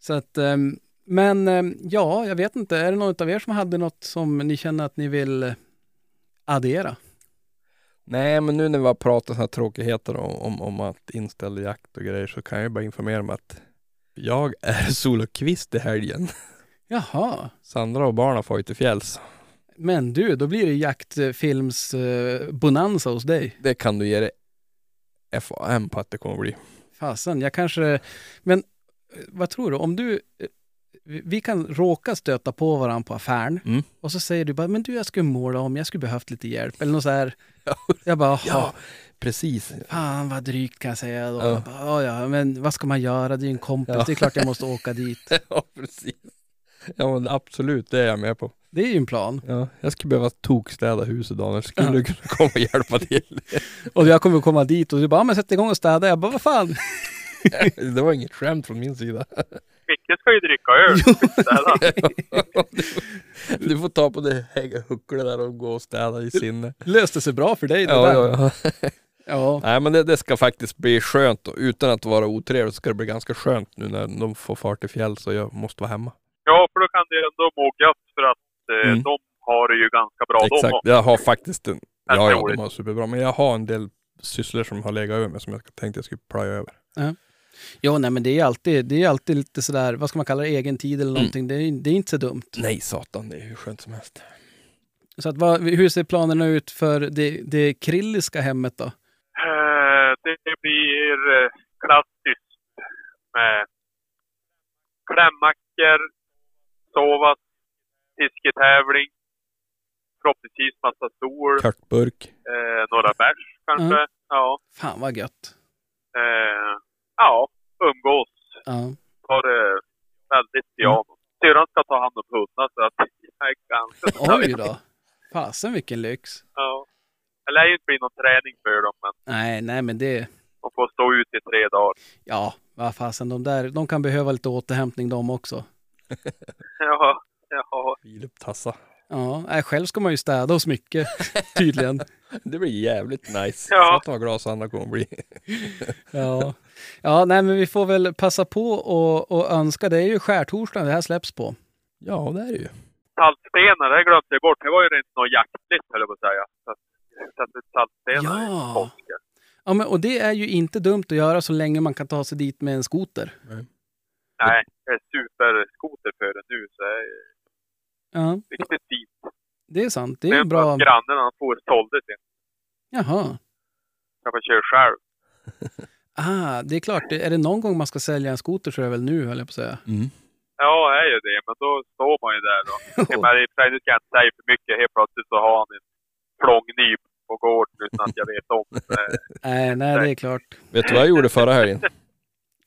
Så att, ehm, men ehm, ja, jag vet inte, är det någon av er som hade något som ni känner att ni vill addera? Nej, men nu när vi har pratat sådana här tråkigheter om, om, om att inställa jakt och grejer så kan jag bara informera om att jag är solokvist i helgen. Jaha, Sandra och barnen får ju till fjälls. men du, då blir det jaktfilms eh, hos dig. Det kan du ge dig FAM på att det kommer bli. Fasen, jag kanske, men eh, vad tror du, om du, eh, vi kan råka stöta på varandra på affären Mm. och så säger du bara, men du jag skulle måla om, jag skulle behövt lite hjälp eller något så här. Ja. Jag bara, Ja, ja. precis. Fan vad drygt kan jag säga då. Ja. Jag bara, Ja, ja, men vad ska man göra? Det är ju en kompis, Ja. det är klart jag måste åka dit. ja, precis. Ja, men absolut, det är jag med på. Det är ju en plan. Ja, jag skulle behöva tokstäda huset Daniel. Skulle du kunna komma och hjälpa till? Och jag kommer komma dit och du bara, ja, men sätt igång och städa. Jag bara, vad fan? det var inget skämt från min sida. Micke ska ju dricka öl. Du, får ta på det hägga huckle där och gå och städa i sinne. Löste sig bra för dig det Ja, där. ja, ja. ja. Nej men det, det ska faktiskt bli skönt och utan att vara otrevligt så ska det bli ganska skönt nu när de får fart till fjäll så jag måste vara hemma. Ja, för då kan det ändå må gött för att eh, Mm. de har det ju ganska bra de Exakt, också. jag har faktiskt en, Ja, ja de har superbra, men jag har en del sysslor som har legat över mig som jag tänkte jag skulle plöja över. Jo, nej men det är alltid, det är alltid lite sådär, vad ska man kalla det, egen tid eller Mm. någonting. Det, är, det är inte så dumt. Nej satan, det är hur skönt som helst. Så att, vad, hur ser planerna ut för det, det krilliska hemmet då? Eh, det blir eh, klassiskt med klämmackor, sova, fisketävling, förhoppningsvis massa sol, Kartburk. eh, några bärs kanske. Mm. Ja. Fan vad gött. Eh, ja, umgås. Ja. Tar det väldigt piano. Syrran ska ta hand om hundarna så att jag är ganska Oj då. Fasen vilken lyx. Ja. Det lär ju inte bli någon träning för dem, men Nej, nej men det, de får stå ut i tre dagar. ja, vad fasen, de där, de kan behöva lite återhämtning de också. Ja, ja. Vila upp tassa. Ja, nej, själv ska man ju städa hos mycket, tydligen. Det blir jävligt nice. Ja. Satan vad glad Sandra kommer bli. Ja, ja nej, men vi får väl passa på och, och önska. Det är ju skärtorsdagen det här släpps på. Ja det är det ju. Saltstenar, det glömde jag bort. Det var ju inte något jaktligt, höll jag på att säga. Så att- så det är saltstenar Ja. Ja, men, och det är ju inte dumt att göra så länge man kan ta sig dit med en skoter. Nej, jag är superskoterförare nu så det är Ja, riktigt fint. det är sant. Det är Men ju bra. Grannen han får sålde sin. Jaha. Jag får köra själv. Ah, det är klart. Är det någon gång man ska sälja en skoter så är det väl nu, höll jag på att säga. Mm. Ja, är ju det. Men då står man ju där då. Men i och för sig, nu ska jag inte säga för mycket. Helt plötsligt så har han en plångnyp på gården utan att jag vet om det. Nej, nej, det är klart. Vet du vad jag gjorde förra helgen?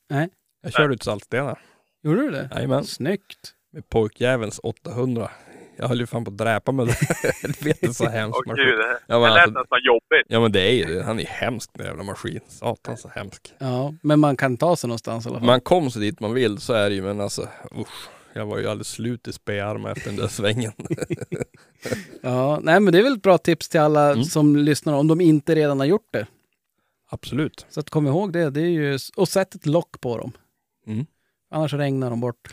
Nej. Jag körde ut Saltstena. Gjorde du det? Jajamän. Snyggt. Med pojkjävelns 800. Jag höll ju fan på att dräpa mig. det vet inte så hemskt. Åh gud, det, Ja, men det lät alltså- nästan jobbigt. Ja men det är ju det. Han är hemsk den jävla maskin. Satan så hemsk. Ja, men man kan ta sig någonstans i alla fall. Man kom så dit man vill så är det ju men alltså usch. Jag var ju alldeles slut i spearmen efter den där svängen. Ja, nej, men det är väl ett bra tips till alla Mm. som lyssnar om de inte redan har gjort det. Absolut. Så att kom ihåg det. det är ju, och sätt ett lock på dem. Mm. Annars regnar de bort.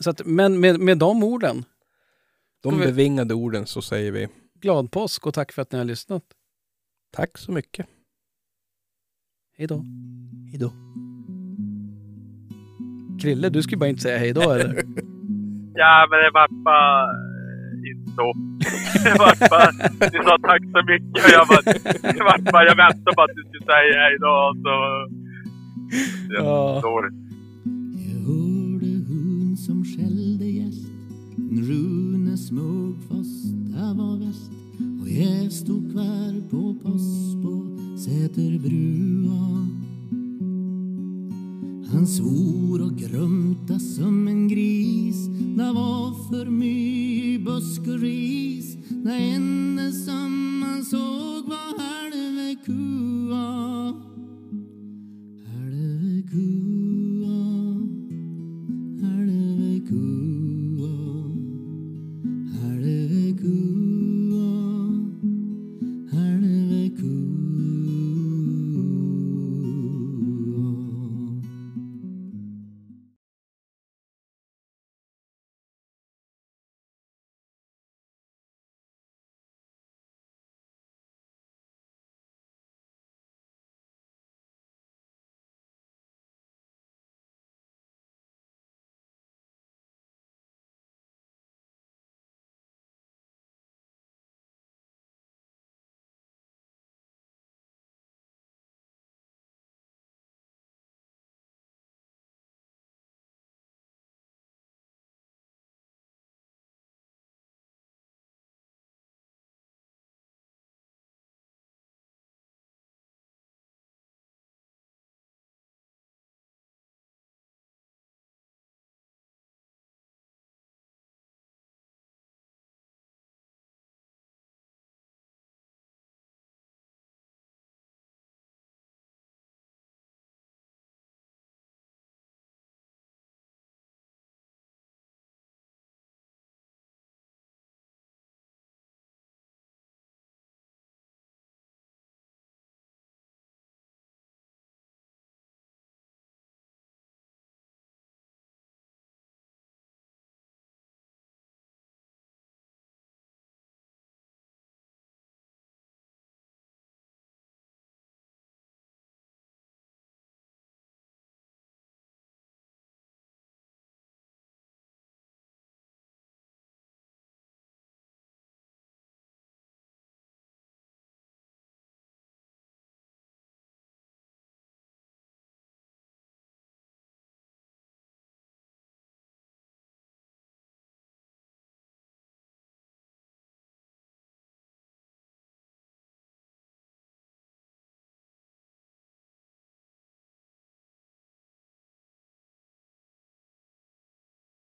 Så att, men med, med de orden, De vi- bevingade orden så säger vi glad påsk och tack för att ni har lyssnat. tack så mycket. Hej då. Hejdå. Krille, du skulle bara inte säga hej då eller? Ja, men det var bara eh, inte så. Det var bara, du sa tack så mycket och jag bara, det var bara, jag väntade på att du skulle säga hej då och så... Ja. Dåligt. Rune smög fast det var värst och jag stod kvar på Pass på Säterbrua. Han svor och grumta som en gris. Det var för mycket busk och ris. Det enda som han såg var halve kua. Halve kua.